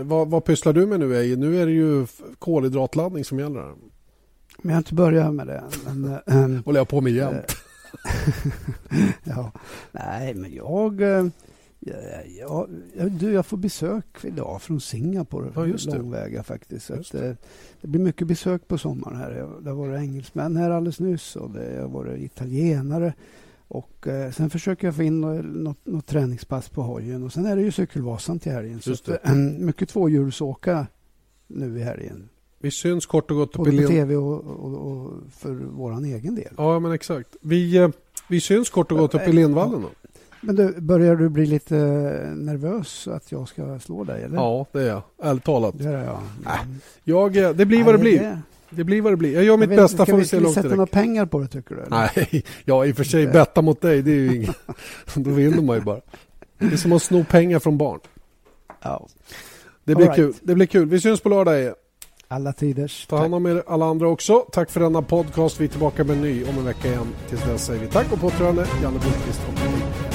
vad, vad pysslar du med nu? Eje? Nu är det ju kolhydratladdning som gäller. Men jag har inte börjat med det. Men, ähm, Håller jag på med jämt. ja, nej, men jag... Ja, ja, du, jag får besök idag från Singapore, ja, just långväga faktiskt. Att, det. Eh, det. blir mycket besök på sommaren här. Det har varit engelsmän här alldeles nyss och det har varit italienare. Och eh, sen försöker jag få in något, något, träningspass på hojen. Och sen är det ju cykelvasan till helgen. Just så att, äh, mycket tvåhjulsåka nu i helgen. Vi syns kort och gott Både på tv och, och, och, för vår egen del. Ja, men exakt. Vi, eh, vi syns kort och gott uppe i Lindvallen. Då. Men du, börjar du bli lite nervös att jag ska slå dig? Eller? Ja, det är jag. Ärligt talat. Det är jag. Mm. jag eh, det blir vad det blir. Det. det blir vad det blir. Jag gör jag mitt vet, bästa. Får vi se långt sätta några pengar på det tycker du? Eller? Nej, ja i och för sig betta mot dig. Det är ju inget. Då vinner man ju bara. Det är som att sno pengar från barn. Ja. Det blir right. kul. Det blir kul. Vi syns på lördag. Alla tiders. Ta hand om er alla andra också. Tack för denna podcast. Vi är tillbaka med en ny om en vecka igen. Tills dess säger vi tack och påtrörande Janne Blomqvist och